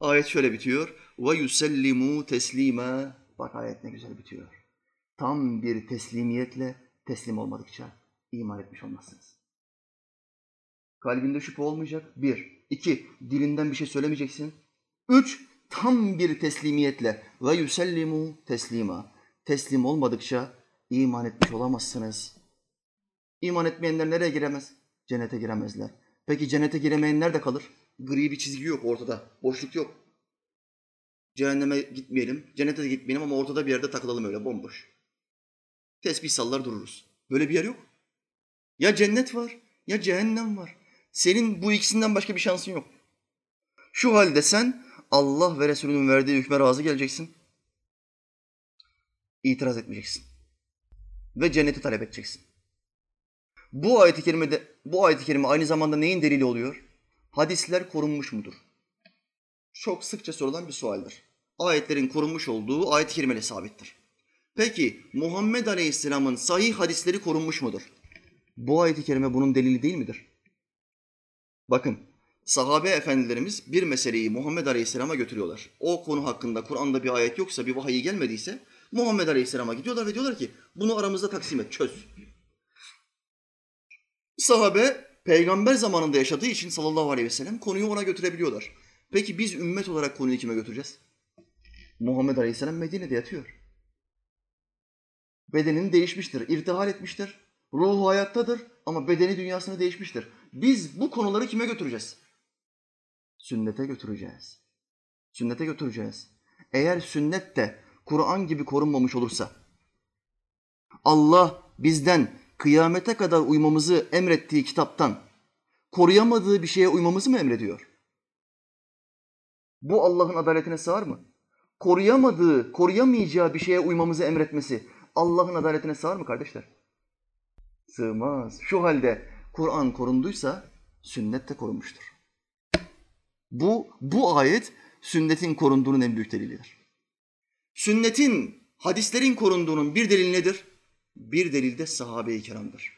Ayet şöyle bitiyor. Ve yusellimu teslima. Bak ayet ne güzel bitiyor. Tam bir teslimiyetle teslim olmadıkça iman etmiş olmazsınız. Kalbinde şüphe olmayacak. Bir. İki. Dilinden bir şey söylemeyeceksin. Üç. Tam bir teslimiyetle ve yusellimu teslima. Teslim olmadıkça iman etmiş olamazsınız. İman etmeyenler nereye giremez? Cennete giremezler. Peki cennete giremeyen nerede kalır? Gri bir çizgi yok ortada. Boşluk yok. Cehenneme gitmeyelim, cennete de gitmeyelim ama ortada bir yerde takılalım öyle bomboş. Tesbih sallar dururuz. Böyle bir yer yok. Ya cennet var ya cehennem var. Senin bu ikisinden başka bir şansın yok. Şu halde sen Allah ve Resulünün verdiği hükme razı geleceksin. İtiraz etmeyeceksin. Ve cenneti talep edeceksin. Bu ayet-i kerimede bu ayet-i kerime aynı zamanda neyin delili oluyor? Hadisler korunmuş mudur? Çok sıkça sorulan bir sualdir. Ayetlerin korunmuş olduğu ayet-i kerimeli sabittir. Peki Muhammed Aleyhisselam'ın sahih hadisleri korunmuş mudur? Bu ayet-i kerime bunun delili değil midir? Bakın sahabe efendilerimiz bir meseleyi Muhammed Aleyhisselam'a götürüyorlar. O konu hakkında Kur'an'da bir ayet yoksa, bir vahiy gelmediyse Muhammed Aleyhisselam'a gidiyorlar ve diyorlar ki bunu aramızda taksim et, çöz. Sahabe peygamber zamanında yaşadığı için sallallahu aleyhi ve sellem konuyu ona götürebiliyorlar. Peki biz ümmet olarak konuyu kime götüreceğiz? Muhammed Aleyhisselam Medine'de yatıyor. Bedenin değişmiştir, irtihal etmiştir. Ruhu hayattadır ama bedeni dünyasını değişmiştir. Biz bu konuları kime götüreceğiz? Sünnete götüreceğiz. Sünnete götüreceğiz. Eğer sünnet de Kur'an gibi korunmamış olursa, Allah bizden kıyamete kadar uymamızı emrettiği kitaptan koruyamadığı bir şeye uymamızı mı emrediyor? Bu Allah'ın adaletine sığar mı? Koruyamadığı, koruyamayacağı bir şeye uymamızı emretmesi Allah'ın adaletine sığar mı kardeşler? Sığmaz. Şu halde Kur'an korunduysa sünnet de korunmuştur. Bu, bu ayet sünnetin korunduğunun en büyük delilidir. Sünnetin, hadislerin korunduğunun bir delil nedir? Bir delil de sahabe-i kiramdır.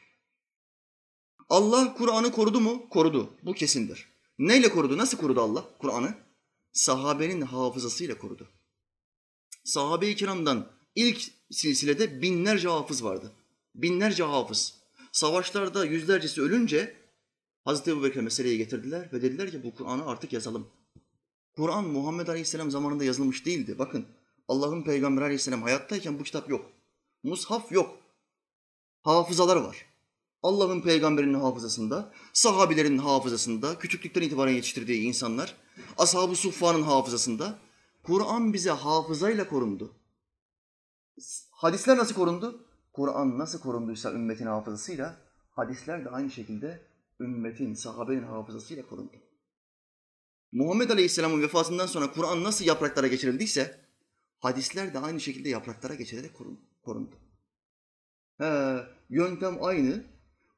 Allah Kur'an'ı korudu mu? Korudu. Bu kesindir. Neyle korudu? Nasıl korudu Allah Kur'an'ı? Sahabenin hafızasıyla korudu. Sahabe-i kiramdan ilk silsilede binlerce hafız vardı. Binlerce hafız. Savaşlarda yüzlercesi ölünce Hazreti Ebu Bekir meseleyi getirdiler ve dediler ki bu Kur'an'ı artık yazalım. Kur'an Muhammed Aleyhisselam zamanında yazılmış değildi. Bakın Allah'ın Peygamberi Aleyhisselam hayattayken bu kitap yok. Mushaf yok. Hafızalar var. Allah'ın peygamberinin hafızasında, sahabilerin hafızasında, küçüklükten itibaren yetiştirdiği insanlar, ashab-ı suffa'nın hafızasında Kur'an bize hafızayla korundu. Hadisler nasıl korundu? Kur'an nasıl korunduysa ümmetin hafızasıyla, hadisler de aynı şekilde ümmetin, sahabenin hafızasıyla korundu. Muhammed Aleyhisselam'ın vefatından sonra Kur'an nasıl yapraklara geçirildiyse, hadisler de aynı şekilde yapraklara geçirerek korundu. He, yöntem aynı.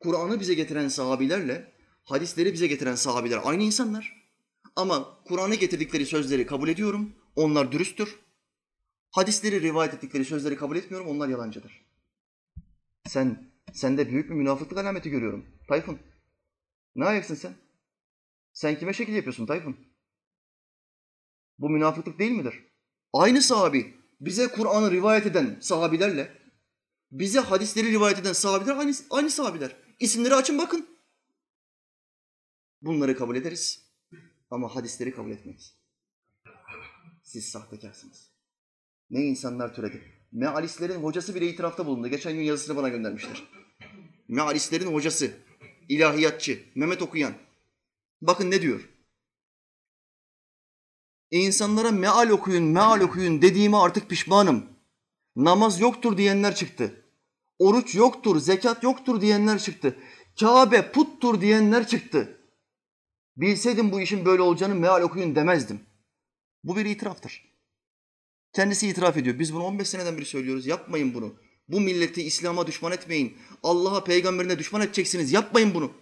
Kur'an'ı bize getiren sahabilerle, hadisleri bize getiren sahabiler aynı insanlar. Ama Kur'an'ı getirdikleri sözleri kabul ediyorum, onlar dürüsttür. Hadisleri rivayet ettikleri sözleri kabul etmiyorum, onlar yalancıdır. Sen, sende büyük bir münafıklık alameti görüyorum. Tayfun, ne ayaksın sen? Sen kime şekil yapıyorsun Tayfun? Bu münafıklık değil midir? Aynı sahabi, bize Kur'an'ı rivayet eden sahabilerle, bize hadisleri rivayet eden sahabiler aynı, aynı sahabiler. İsimleri açın bakın. Bunları kabul ederiz ama hadisleri kabul etmeyiz. Siz sahtekarsınız. Ne insanlar türedi. Mealistlerin hocası bile itirafta bulundu. Geçen gün yazısını bana göndermişler. Mealistlerin hocası, ilahiyatçı, Mehmet Okuyan. Bakın ne diyor. İnsanlara meal okuyun, meal okuyun dediğime artık pişmanım. Namaz yoktur diyenler çıktı. Oruç yoktur, zekat yoktur diyenler çıktı. Kabe puttur diyenler çıktı. Bilseydim bu işin böyle olacağını meal okuyun demezdim. Bu bir itiraftır. Kendisi itiraf ediyor. Biz bunu 15 seneden beri söylüyoruz. Yapmayın bunu. Bu milleti İslam'a düşman etmeyin. Allah'a, peygamberine düşman edeceksiniz. Yapmayın bunu.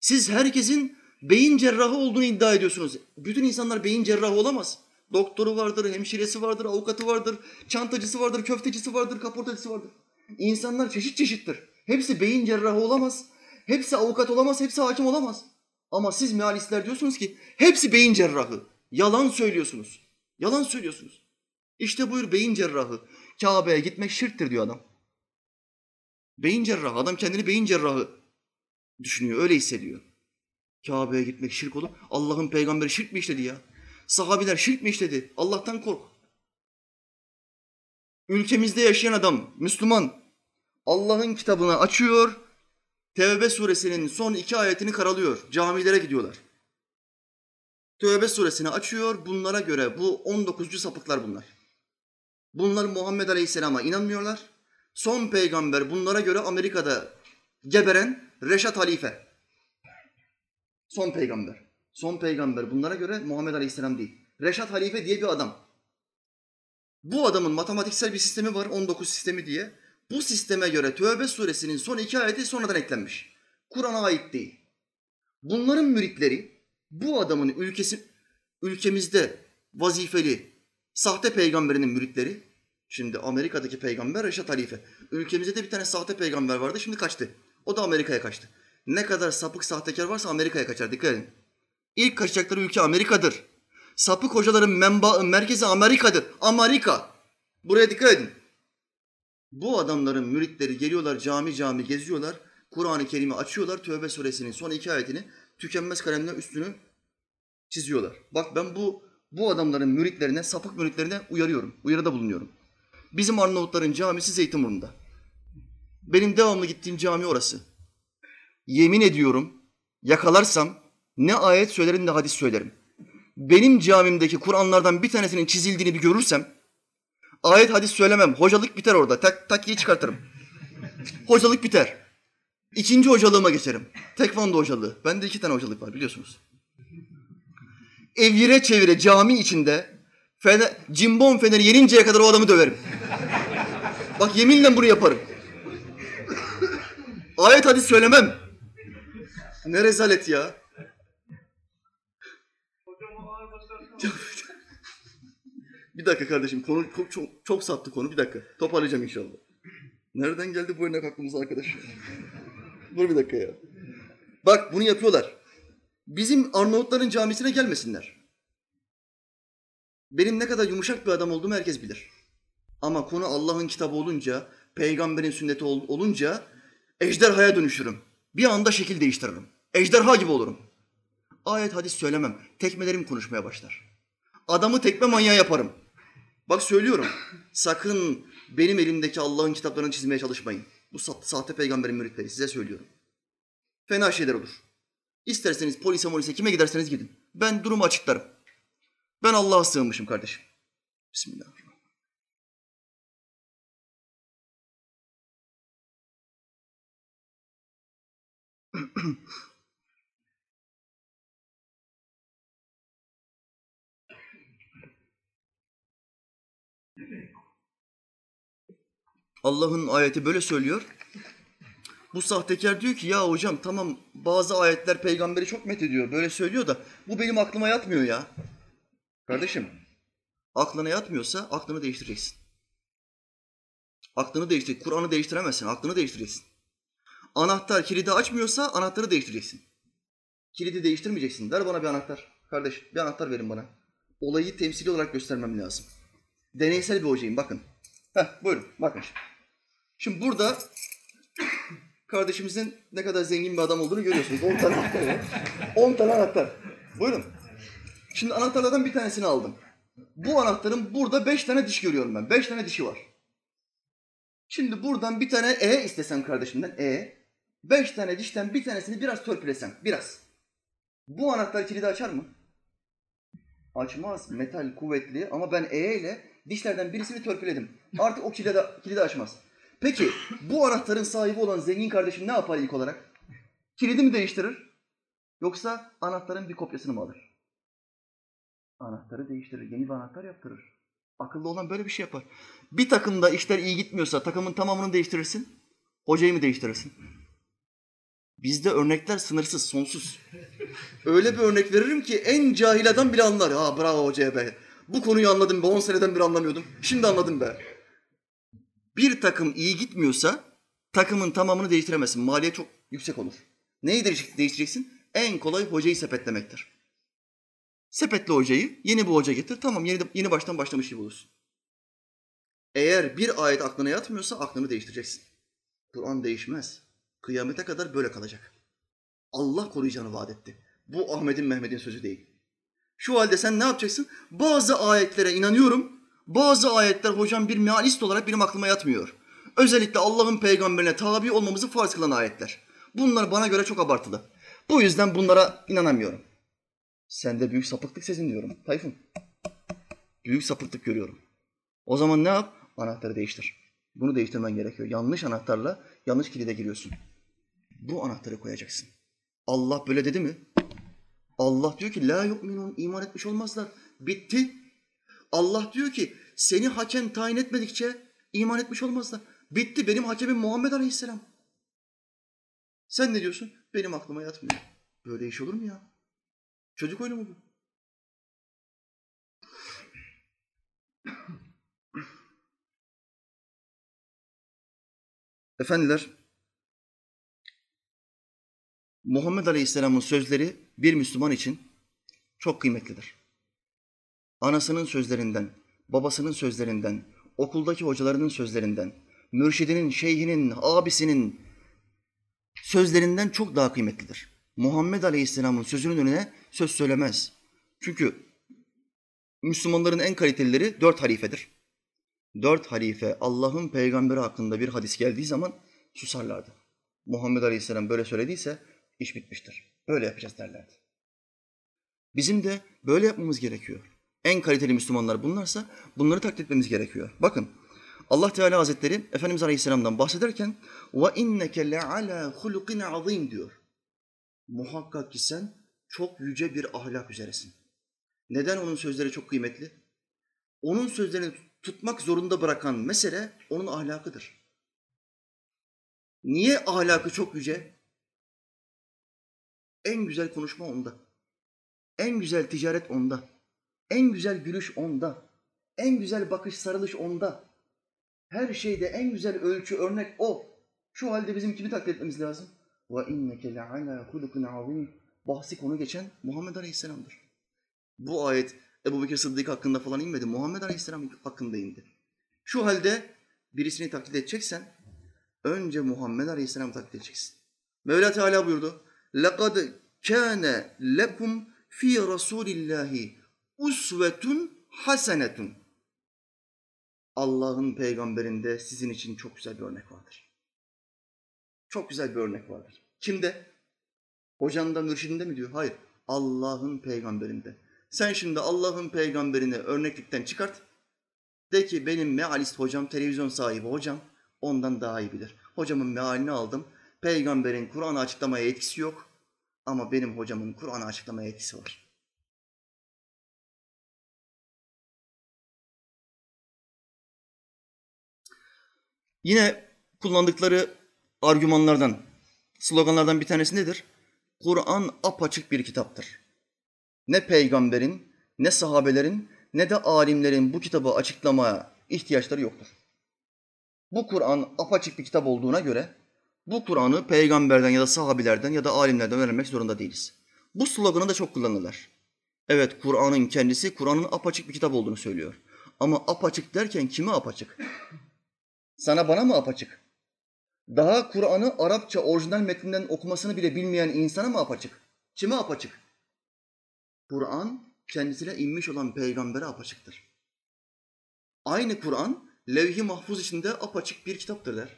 Siz herkesin beyin cerrahı olduğunu iddia ediyorsunuz. Bütün insanlar beyin cerrahı olamaz. Doktoru vardır, hemşiresi vardır, avukatı vardır, çantacısı vardır, köftecisi vardır, kaportacısı vardır. İnsanlar çeşit çeşittir. Hepsi beyin cerrahı olamaz. Hepsi avukat olamaz, hepsi hakim olamaz. Ama siz mealistler diyorsunuz ki hepsi beyin cerrahı. Yalan söylüyorsunuz. Yalan söylüyorsunuz. İşte buyur beyin cerrahı. Kabe'ye gitmek şirktir diyor adam. Beyin cerrahı. Adam kendini beyin cerrahı düşünüyor. Öyle hissediyor. Kabe'ye gitmek şirk olur. Allah'ın peygamberi şirk mi işledi ya? Sahabiler şirk mi işledi? Allah'tan kork. Ülkemizde yaşayan adam, Müslüman, Allah'ın kitabını açıyor, Tevbe suresinin son iki ayetini karalıyor. Camilere gidiyorlar. Tevbe suresini açıyor. Bunlara göre bu 19. sapıklar bunlar. Bunlar Muhammed Aleyhisselam'a inanmıyorlar. Son peygamber bunlara göre Amerika'da geberen Reşat Halife. Son peygamber. Son peygamber bunlara göre Muhammed Aleyhisselam değil. Reşat Halife diye bir adam. Bu adamın matematiksel bir sistemi var 19 sistemi diye. Bu sisteme göre Tövbe suresinin son iki ayeti sonradan eklenmiş. Kur'an'a ait değil. Bunların müritleri bu adamın ülkesi ülkemizde vazifeli sahte peygamberinin müritleri şimdi Amerika'daki peygamber Reşat Halife. Ülkemizde de bir tane sahte peygamber vardı şimdi kaçtı. O da Amerika'ya kaçtı. Ne kadar sapık sahtekar varsa Amerika'ya kaçar dikkat edin. İlk kaçacakları ülke Amerika'dır. Sapık hocaların menba merkezi Amerika'dır. Amerika. Buraya dikkat edin. Bu adamların müritleri geliyorlar cami cami geziyorlar. Kur'an-ı Kerim'i açıyorlar. Tövbe suresinin son iki ayetini tükenmez kalemle üstünü çiziyorlar. Bak ben bu bu adamların müritlerine, sapık müritlerine uyarıyorum. Uyarıda bulunuyorum. Bizim Arnavutların camisi Zeytinburnu'nda. Benim devamlı gittiğim cami orası. Yemin ediyorum yakalarsam ne ayet söylerim ne hadis söylerim. Benim camimdeki Kur'anlardan bir tanesinin çizildiğini bir görürsem ayet hadis söylemem. Hocalık biter orada. Tak, takiyi çıkartırım. Hocalık biter. İkinci hocalığıma geçerim. Tekvando hocalığı. Bende iki tane hocalık var biliyorsunuz. Evire çevire cami içinde fener, cimbom feneri yeninceye kadar o adamı döverim. Bak yeminle bunu yaparım. Ayet hadis söylemem. Ne rezalet ya. bir dakika kardeşim konu çok, çok, çok sattı konu bir dakika. Toparlayacağım inşallah. Nereden geldi bu örnek aklımıza arkadaş? Dur bir dakika ya. Bak bunu yapıyorlar. Bizim Arnavutların camisine gelmesinler. Benim ne kadar yumuşak bir adam olduğumu herkes bilir. Ama konu Allah'ın kitabı olunca, peygamberin sünneti ol- olunca ejderhaya dönüşürüm. Bir anda şekil değiştiririm. Ejderha gibi olurum. Ayet hadis söylemem. Tekmelerim konuşmaya başlar. Adamı tekme manyağı yaparım. Bak söylüyorum. Sakın benim elimdeki Allah'ın kitaplarını çizmeye çalışmayın. Bu sa- sahte peygamberin müritleri size söylüyorum. Fena şeyler olur. İsterseniz polise molise kime giderseniz gidin. Ben durumu açıklarım. Ben Allah'a sığınmışım kardeşim. Bismillahirrahmanirrahim. Allah'ın ayeti böyle söylüyor. Bu sahtekar diyor ki ya hocam tamam bazı ayetler peygamberi çok methediyor. Böyle söylüyor da bu benim aklıma yatmıyor ya. Kardeşim aklına yatmıyorsa aklını değiştireceksin. Aklını değiştir. Kur'an'ı değiştiremezsin. Aklını değiştireceksin. Anahtar kilidi açmıyorsa anahtarı değiştireceksin. Kilidi değiştirmeyeceksin. Ver bana bir anahtar. Kardeş bir anahtar verin bana. Olayı temsili olarak göstermem lazım. Deneysel bir hocayım bakın. Heh buyurun bakın şimdi. Şimdi burada kardeşimizin ne kadar zengin bir adam olduğunu görüyorsunuz. 10 tane anahtar var. 10 tane anahtar. Buyurun. Şimdi anahtarlardan bir tanesini aldım. Bu anahtarın burada 5 tane diş görüyorum ben. 5 tane dişi var. Şimdi buradan bir tane E istesem kardeşimden E. 5 tane dişten bir tanesini biraz törpülesem. Biraz. Bu anahtar kilidi açar mı? Açmaz. Metal kuvvetli ama ben E ile dişlerden birisini törpüledim. Artık o kilidi, kilidi açmaz. Peki bu anahtarın sahibi olan zengin kardeşim ne yapar ilk olarak? Kilidi mi değiştirir? Yoksa anahtarın bir kopyasını mı alır? Anahtarı değiştirir. Yeni bir anahtar yaptırır. Akıllı olan böyle bir şey yapar. Bir takımda işler iyi gitmiyorsa takımın tamamını değiştirirsin. Hocayı mı değiştirirsin? Bizde örnekler sınırsız, sonsuz. Öyle bir örnek veririm ki en cahil adam bile anlar. Ha bravo hocaya be. Bu konuyu anladım be. 10 seneden beri anlamıyordum. Şimdi anladım be. Bir takım iyi gitmiyorsa takımın tamamını değiştiremezsin. Maliyet çok yüksek olur. Neyi değiş- değiştireceksin? En kolay hocayı sepetlemektir. Sepetle hocayı, yeni bir hoca getir. Tamam yeni, yeni baştan başlamış gibi olursun. Eğer bir ayet aklına yatmıyorsa aklını değiştireceksin. Kur'an değişmez. Kıyamete kadar böyle kalacak. Allah koruyacağını vaat etti. Bu Ahmet'in Mehmet'in sözü değil. Şu halde sen ne yapacaksın? Bazı ayetlere inanıyorum. Bazı ayetler hocam bir mealist olarak benim aklıma yatmıyor. Özellikle Allah'ın peygamberine tabi olmamızı farz kılan ayetler. Bunlar bana göre çok abartılı. Bu yüzden bunlara inanamıyorum. Sende büyük sapıklık sezinliyorum Tayfun. Büyük sapıklık görüyorum. O zaman ne yap? Anahtarı değiştir. Bunu değiştirmen gerekiyor. Yanlış anahtarla yanlış kilide giriyorsun. Bu anahtarı koyacaksın. Allah böyle dedi mi? Allah diyor ki la yu'minun iman etmiş olmazlar. Bitti. Allah diyor ki seni hakem tayin etmedikçe iman etmiş olmazlar. Bitti. Benim hakemim Muhammed Aleyhisselam. Sen ne diyorsun? Benim aklıma yatmıyor. Böyle iş olur mu ya? Çocuk oyunu mu bu? Efendiler, Muhammed Aleyhisselam'ın sözleri bir Müslüman için çok kıymetlidir. Anasının sözlerinden, babasının sözlerinden, okuldaki hocalarının sözlerinden, mürşidinin, şeyhinin, abisinin sözlerinden çok daha kıymetlidir. Muhammed Aleyhisselam'ın sözünün önüne söz söylemez. Çünkü Müslümanların en kalitelileri dört halifedir. Dört halife Allah'ın peygamberi hakkında bir hadis geldiği zaman susarlardı. Muhammed Aleyhisselam böyle söylediyse iş bitmiştir. Böyle yapacağız derlerdi. Bizim de böyle yapmamız gerekiyor. En kaliteli Müslümanlar bunlarsa bunları taklit etmemiz gerekiyor. Bakın Allah Teala Hazretleri Efendimiz Aleyhisselam'dan bahsederken ve inneke leala hulukin azim diyor. Muhakkak ki sen çok yüce bir ahlak üzeresin. Neden onun sözleri çok kıymetli? Onun sözlerini tutmak zorunda bırakan mesele onun ahlakıdır. Niye ahlakı çok yüce? En güzel konuşma onda. En güzel ticaret onda. En güzel gülüş onda. En güzel bakış sarılış onda. Her şeyde en güzel ölçü örnek o. Şu halde bizim kimi taklit etmemiz lazım? Ve inneke le'ala hulukun azim. Bahsi konu geçen Muhammed Aleyhisselam'dır. Bu ayet Ebu Bekir Sıddık hakkında falan inmedi. Muhammed Aleyhisselam hakkında indi. Şu halde birisini taklit edeceksen önce Muhammed Aleyhisselam taklit edeceksin. Mevla Teala buyurdu. لَقَدْ كَانَ لَكُمْ ف۪ي رَسُولِ اللّٰهِ usvetun hasenetun. Allah'ın peygamberinde sizin için çok güzel bir örnek vardır. Çok güzel bir örnek vardır. Kimde? Hocanda, mürşidinde mi diyor? Hayır. Allah'ın peygamberinde. Sen şimdi Allah'ın peygamberini örneklikten çıkart. De ki benim mealist hocam, televizyon sahibi hocam ondan daha iyi bilir. Hocamın mealini aldım. Peygamberin Kur'an'ı açıklamaya etkisi yok. Ama benim hocamın Kur'an'ı açıklamaya etkisi var. Yine kullandıkları argümanlardan, sloganlardan bir tanesi nedir? Kur'an apaçık bir kitaptır. Ne peygamberin, ne sahabelerin, ne de alimlerin bu kitabı açıklamaya ihtiyaçları yoktur. Bu Kur'an apaçık bir kitap olduğuna göre bu Kur'an'ı peygamberden ya da sahabilerden ya da alimlerden öğrenmek zorunda değiliz. Bu sloganı da çok kullanırlar. Evet Kur'an'ın kendisi Kur'an'ın apaçık bir kitap olduğunu söylüyor. Ama apaçık derken kime apaçık? Sana bana mı apaçık? Daha Kur'an'ı Arapça orijinal metninden okumasını bile bilmeyen insana mı apaçık? Kime apaçık? Kur'an kendisine inmiş olan peygambere apaçıktır. Aynı Kur'an levh-i mahfuz içinde apaçık bir kitaptır der.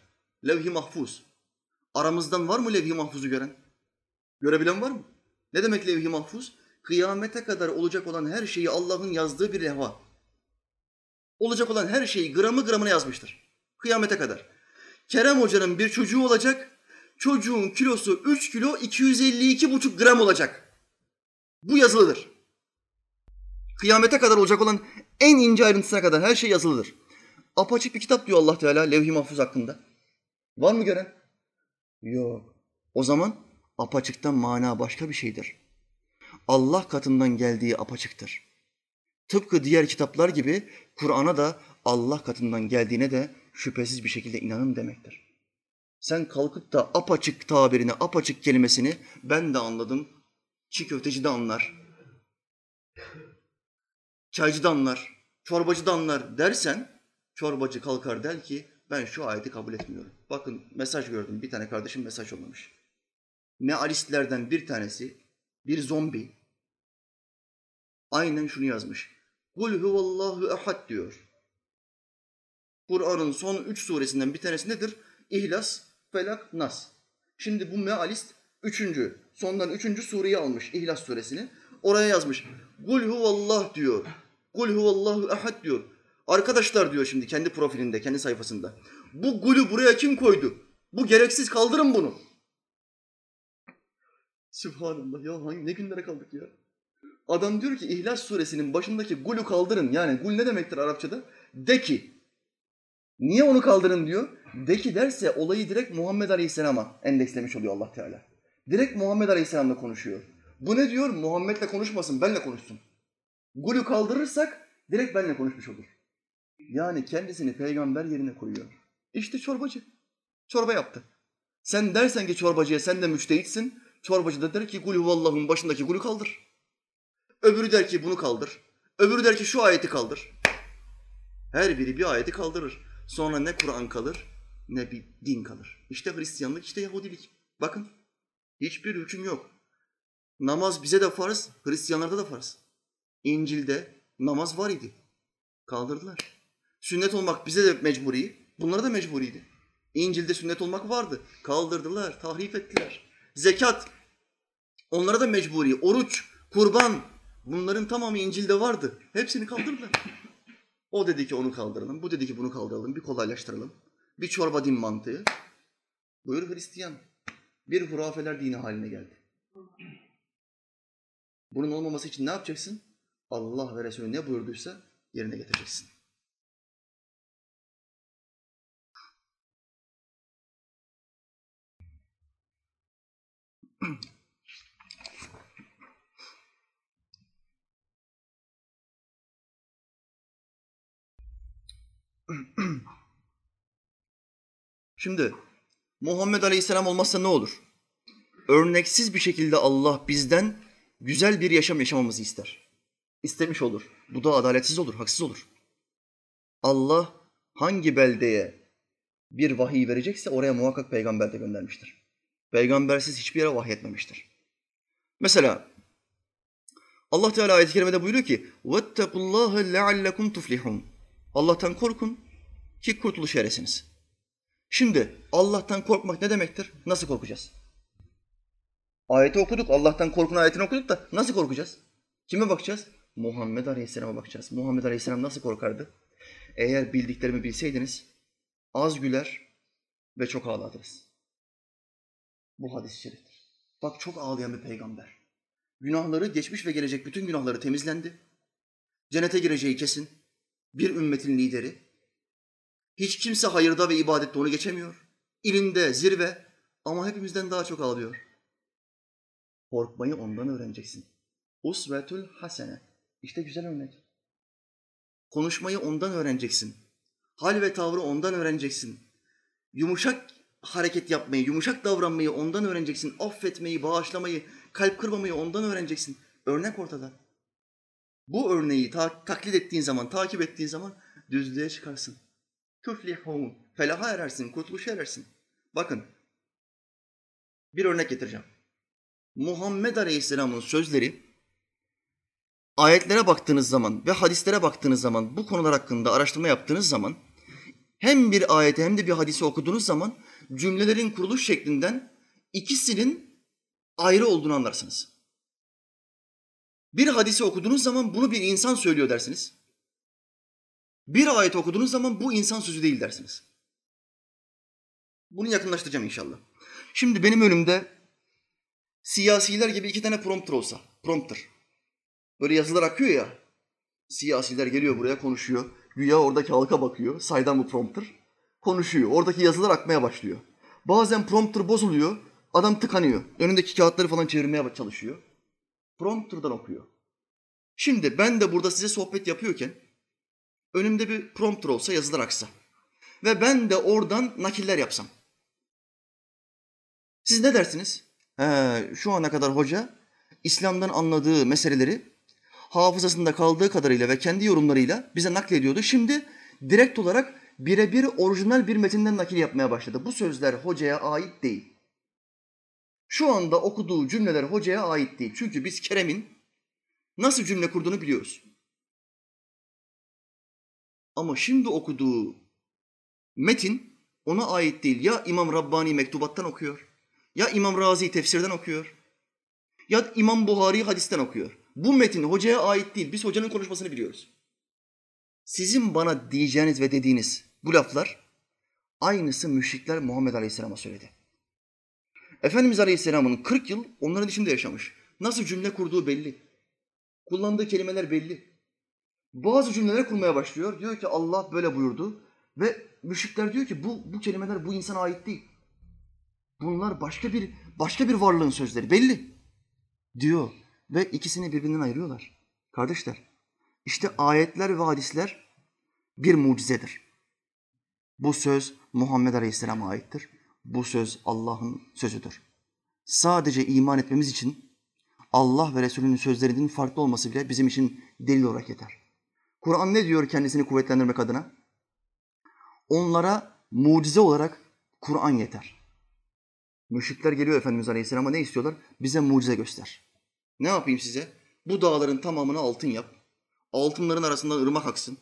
Levh-i mahfuz. Aramızdan var mı levh-i mahfuzu gören? Görebilen var mı? Ne demek levh-i mahfuz? Kıyamete kadar olacak olan her şeyi Allah'ın yazdığı bir levha. Olacak olan her şeyi gramı gramına yazmıştır. Kıyamete kadar. Kerem Hoca'nın bir çocuğu olacak. Çocuğun kilosu 3 kilo 252,5 gram olacak. Bu yazılıdır. Kıyamete kadar olacak olan en ince ayrıntısına kadar her şey yazılıdır. Apaçık bir kitap diyor Allah Teala levh-i mahfuz hakkında. Var mı gören? Yok. O zaman apaçıktan mana başka bir şeydir. Allah katından geldiği apaçıktır. Tıpkı diğer kitaplar gibi Kur'an'a da Allah katından geldiğine de şüphesiz bir şekilde inanın demektir. Sen kalkıp da apaçık tabirini, apaçık kelimesini ben de anladım. Çiğ köfteci de anlar. Çaycı da anlar. Çorbacı da anlar dersen çorbacı kalkar der ki ben şu ayeti kabul etmiyorum. Bakın mesaj gördüm. Bir tane kardeşim mesaj yollamış. Mealistlerden bir tanesi bir zombi aynen şunu yazmış. Kul huvallahu ehad diyor. Kur'an'ın son üç suresinden bir tanesi nedir? İhlas, Felak, Nas. Şimdi bu mealist üçüncü, sondan üçüncü sureyi almış İhlas suresini. Oraya yazmış. Kul huvallah diyor. Kul huvallahu ehad diyor. Arkadaşlar diyor şimdi kendi profilinde, kendi sayfasında. Bu gulü buraya kim koydu? Bu gereksiz kaldırın bunu. Sübhanallah ya hangi ne günlere kaldık ya. Adam diyor ki İhlas suresinin başındaki gulü kaldırın. Yani gul ne demektir Arapçada? De ki. Niye onu kaldırın diyor? De ki derse olayı direkt Muhammed Aleyhisselam'a endekslemiş oluyor Allah Teala. Direkt Muhammed Aleyhisselam'la konuşuyor. Bu ne diyor? Muhammed'le konuşmasın, benle konuşsun. Gulü kaldırırsak direkt benle konuşmuş olur. Yani kendisini peygamber yerine koyuyor. İşte çorbacı. Çorba yaptı. Sen dersen ki çorbacıya sen de müştehitsin. Çorbacı da der ki gulü huvallah'ın başındaki gulü kaldır. Öbürü der ki bunu kaldır. Öbürü der ki şu ayeti kaldır. Her biri bir ayeti kaldırır. Sonra ne Kur'an kalır ne bir din kalır. İşte Hristiyanlık, işte Yahudilik. Bakın hiçbir hüküm yok. Namaz bize de farz, Hristiyanlarda da farz. İncil'de namaz var idi. Kaldırdılar. Sünnet olmak bize de mecburi, bunlara da mecburiydi. İncil'de sünnet olmak vardı. Kaldırdılar, tahrif ettiler. Zekat, onlara da mecburi. Oruç, kurban, bunların tamamı İncil'de vardı. Hepsini kaldırdılar. O dedi ki onu kaldıralım, bu dedi ki bunu kaldıralım, bir kolaylaştıralım. Bir çorba din mantığı. Buyur Hristiyan. Bir hurafeler dini haline geldi. Bunun olmaması için ne yapacaksın? Allah ve Resulü ne buyurduysa yerine getireceksin. Şimdi Muhammed Aleyhisselam olmazsa ne olur? Örneksiz bir şekilde Allah bizden güzel bir yaşam yaşamamızı ister. İstemiş olur. Bu da adaletsiz olur, haksız olur. Allah hangi beldeye bir vahiy verecekse oraya muhakkak peygamber de göndermiştir. Peygambersiz hiçbir yere vahyetmemiştir. Mesela Allah Teala ayet-i kerimede buyuruyor ki: "Vettakullaha leallekum tuflihun." Allah'tan korkun ki kurtuluş eresiniz. Şimdi Allah'tan korkmak ne demektir? Nasıl korkacağız? Ayeti okuduk, Allah'tan korkun ayetini okuduk da nasıl korkacağız? Kime bakacağız? Muhammed Aleyhisselam'a bakacağız. Muhammed Aleyhisselam nasıl korkardı? Eğer bildiklerimi bilseydiniz az güler ve çok ağlardınız. Bu hadis-i şeriftir. Bak çok ağlayan bir peygamber. Günahları, geçmiş ve gelecek bütün günahları temizlendi. Cennete gireceği kesin. Bir ümmetin lideri. Hiç kimse hayırda ve ibadette onu geçemiyor. İlimde zirve ama hepimizden daha çok ağlıyor. Korkmayı ondan öğreneceksin. Usvetül hasene. İşte güzel örnek. Konuşmayı ondan öğreneceksin. Hal ve tavrı ondan öğreneceksin. Yumuşak hareket yapmayı, yumuşak davranmayı ondan öğreneceksin. Affetmeyi, bağışlamayı, kalp kırmamayı ondan öğreneceksin. Örnek ortada. Bu örneği ta- taklit ettiğin zaman, takip ettiğin zaman düzlüğe çıkarsın. Tuflihun. Felaha erersin, kurtuluşa erersin. Bakın, bir örnek getireceğim. Muhammed Aleyhisselam'ın sözleri ayetlere baktığınız zaman ve hadislere baktığınız zaman bu konular hakkında araştırma yaptığınız zaman hem bir ayeti hem de bir hadisi okuduğunuz zaman cümlelerin kuruluş şeklinden ikisinin ayrı olduğunu anlarsınız. Bir hadisi okuduğunuz zaman bunu bir insan söylüyor dersiniz. Bir ayet okuduğunuz zaman bu insan sözü değil dersiniz. Bunu yakınlaştıracağım inşallah. Şimdi benim önümde siyasiler gibi iki tane prompter olsa, prompter. Böyle yazılar akıyor ya. Siyasiler geliyor buraya konuşuyor. Güya oradaki halka bakıyor. Saydam bu prompter. Konuşuyor. Oradaki yazılar akmaya başlıyor. Bazen prompter bozuluyor. Adam tıkanıyor. Önündeki kağıtları falan çevirmeye çalışıyor. Prompter'dan okuyor. Şimdi ben de burada size sohbet yapıyorken önümde bir prompter olsa yazılar aksa ve ben de oradan nakiller yapsam. Siz ne dersiniz? He, şu ana kadar hoca İslam'dan anladığı meseleleri hafızasında kaldığı kadarıyla ve kendi yorumlarıyla bize naklediyordu. Şimdi direkt olarak birebir orijinal bir metinden nakil yapmaya başladı. Bu sözler hocaya ait değil. Şu anda okuduğu cümleler hocaya ait değil. Çünkü biz Kerem'in nasıl cümle kurduğunu biliyoruz. Ama şimdi okuduğu metin ona ait değil. Ya İmam Rabbani mektubattan okuyor, ya İmam Razi tefsirden okuyor, ya İmam Buhari hadisten okuyor. Bu metin hocaya ait değil. Biz hocanın konuşmasını biliyoruz. Sizin bana diyeceğiniz ve dediğiniz bu laflar aynısı müşrikler Muhammed Aleyhisselam'a söyledi. Efendimiz Aleyhisselam'ın 40 yıl onların içinde yaşamış. Nasıl cümle kurduğu belli. Kullandığı kelimeler belli. Bazı cümleler kurmaya başlıyor. Diyor ki Allah böyle buyurdu. Ve müşrikler diyor ki bu, bu kelimeler bu insana ait değil. Bunlar başka bir başka bir varlığın sözleri belli. Diyor. Ve ikisini birbirinden ayırıyorlar. Kardeşler, işte ayetler ve hadisler bir mucizedir. Bu söz Muhammed Aleyhisselam'a aittir. Bu söz Allah'ın sözüdür. Sadece iman etmemiz için Allah ve Resulünün sözlerinin farklı olması bile bizim için delil olarak yeter. Kur'an ne diyor kendisini kuvvetlendirmek adına? Onlara mucize olarak Kur'an yeter. Müşrikler geliyor Efendimiz Aleyhisselam'a ne istiyorlar? Bize mucize göster. Ne yapayım size? Bu dağların tamamını altın yap. Altınların arasından ırmak aksın.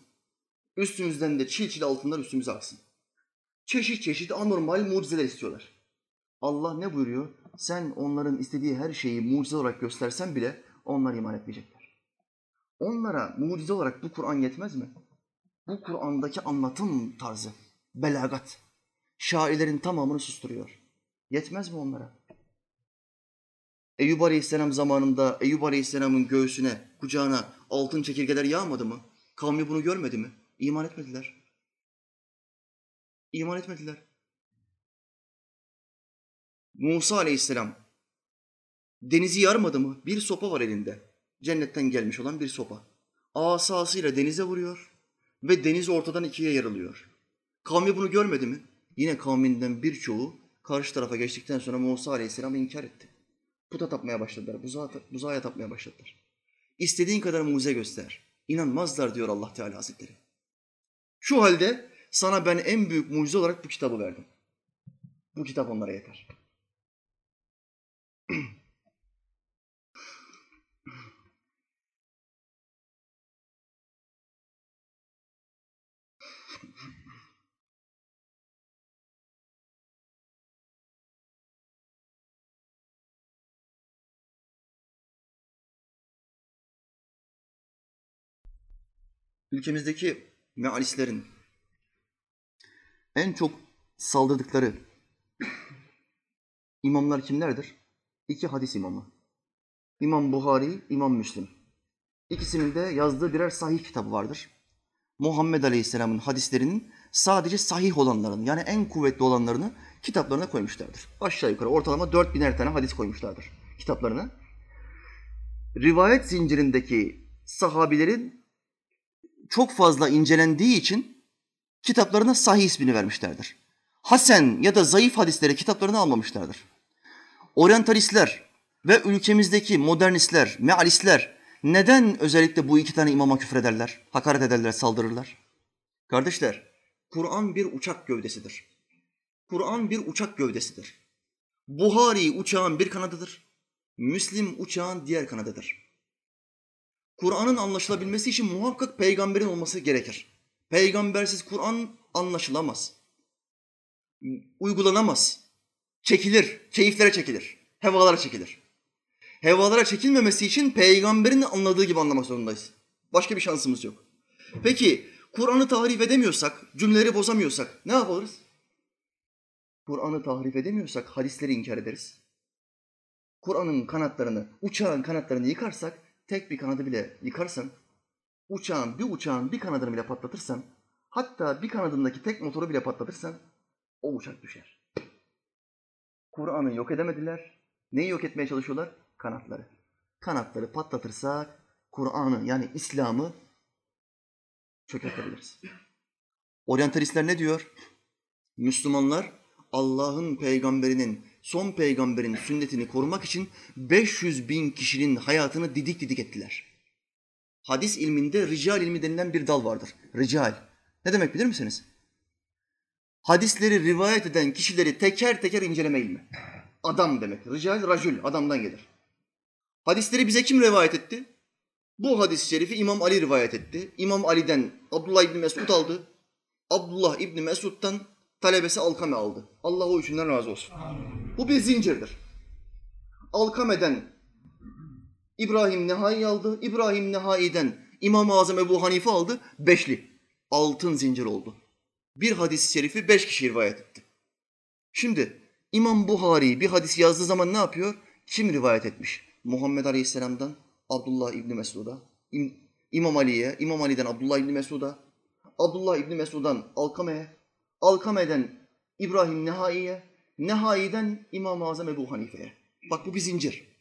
Üstümüzden de çil çil altınlar üstümüze aksın. Çeşit çeşit anormal mucizeler istiyorlar. Allah ne buyuruyor? Sen onların istediği her şeyi mucize olarak göstersen bile onlar iman etmeyecekler. Onlara mucize olarak bu Kur'an yetmez mi? Bu Kur'an'daki anlatım tarzı, belagat, şairlerin tamamını susturuyor. Yetmez mi onlara? Eyüp Aleyhisselam zamanında Eyüp Aleyhisselam'ın göğsüne, kucağına altın çekirgeler yağmadı mı? Kavmi bunu görmedi mi? İman etmediler. İman etmediler. Musa Aleyhisselam denizi yarmadı mı? Bir sopa var elinde. Cennetten gelmiş olan bir sopa. Asasıyla denize vuruyor. ve deniz ortadan ikiye yarılıyor. Kavmi bunu görmedi mi? Yine kavminden birçoğu karşı tarafa geçtikten sonra Musa Aleyhisselam'ı inkar etti. Puta tapmaya başladılar, buzağa, buzağa tapmaya başladılar. İstediğin kadar mucize göster. İnanmazlar diyor Allah Teala Hazretleri. Şu halde sana ben en büyük mucize olarak bu kitabı verdim. Bu kitap onlara yeter. Ülkemizdeki mealistlerin en çok saldırdıkları imamlar kimlerdir? İki hadis imamı. İmam Buhari, İmam Müslim. İkisinin de yazdığı birer sahih kitabı vardır. Muhammed Aleyhisselam'ın hadislerinin sadece sahih olanlarını yani en kuvvetli olanlarını kitaplarına koymuşlardır. Aşağı yukarı ortalama 4000'er tane hadis koymuşlardır kitaplarına. Rivayet zincirindeki sahabilerin çok fazla incelendiği için kitaplarına sahih ismini vermişlerdir. Hasen ya da zayıf hadisleri kitaplarına almamışlardır. Oryantalistler ve ülkemizdeki modernistler, mealistler neden özellikle bu iki tane imama küfrederler, hakaret ederler, saldırırlar? Kardeşler, Kur'an bir uçak gövdesidir. Kur'an bir uçak gövdesidir. Buhari uçağın bir kanadıdır. Müslim uçağın diğer kanadıdır. Kur'an'ın anlaşılabilmesi için muhakkak peygamberin olması gerekir. Peygambersiz Kur'an anlaşılamaz. Uygulanamaz. Çekilir, keyiflere çekilir, hevalara çekilir. Hevalara çekilmemesi için peygamberin anladığı gibi anlamak zorundayız. Başka bir şansımız yok. Peki Kur'an'ı tahrif edemiyorsak, cümleleri bozamıyorsak ne yaparız? Kur'an'ı tahrif edemiyorsak hadisleri inkar ederiz. Kur'an'ın kanatlarını, uçağın kanatlarını yıkarsak, tek bir kanadı bile yıkarsan, uçağın bir uçağın bir kanadını bile patlatırsan, hatta bir kanadındaki tek motoru bile patlatırsan, o uçak düşer. Kur'an'ı yok edemediler. Neyi yok etmeye çalışıyorlar? Kanatları. Kanatları patlatırsak Kur'an'ı yani İslam'ı çökertebiliriz. Oryantalistler ne diyor? Müslümanlar Allah'ın peygamberinin, son peygamberin sünnetini korumak için 500 bin kişinin hayatını didik didik ettiler. Hadis ilminde rical ilmi denilen bir dal vardır. Rical. Ne demek bilir misiniz? Hadisleri rivayet eden kişileri teker teker inceleme ilmi. Adam demek. Rical, racül. Adamdan gelir. Hadisleri bize kim rivayet etti? Bu hadis-i şerifi İmam Ali rivayet etti. İmam Ali'den Abdullah İbni Mesud aldı. Abdullah İbni Mesud'dan talebesi Alkame aldı. Allah o üçünden razı olsun. Amin. Bu bir zincirdir. Alkame'den İbrahim Nehai aldı. İbrahim Nehai'den İmam-ı Azam Ebu Hanife aldı. Beşli. Altın zincir oldu. Bir hadis-i şerifi beş kişi rivayet etti. Şimdi İmam Buhari bir hadis yazdığı zaman ne yapıyor? Kim rivayet etmiş? Muhammed Aleyhisselam'dan Abdullah İbni Mesud'a, İmam Ali'ye, İmam Ali'den Abdullah İbni Mesud'a, Abdullah İbni Mesud'dan Alkame'ye, Alkame'den İbrahim Nehai'ye, Nehai'den İmam-ı Azam Ebu Hanife'ye. Bak bu bir zincir.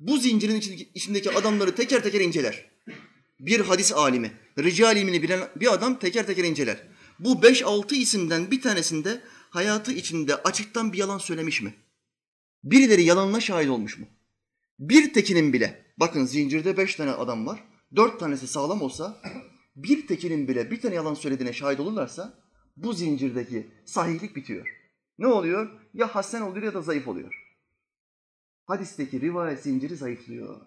Bu zincirin içindeki adamları teker teker inceler. Bir hadis alimi, rical ilmini bilen bir adam teker teker inceler. Bu beş altı isimden bir tanesinde hayatı içinde açıktan bir yalan söylemiş mi? Birileri yalanına şahit olmuş mu? Bir tekinin bile, bakın zincirde beş tane adam var, dört tanesi sağlam olsa, bir tekinin bile bir tane yalan söylediğine şahit olurlarsa, bu zincirdeki sahihlik bitiyor. Ne oluyor? Ya hasen oluyor ya da zayıf oluyor. Hadisteki rivayet zinciri zayıflıyor.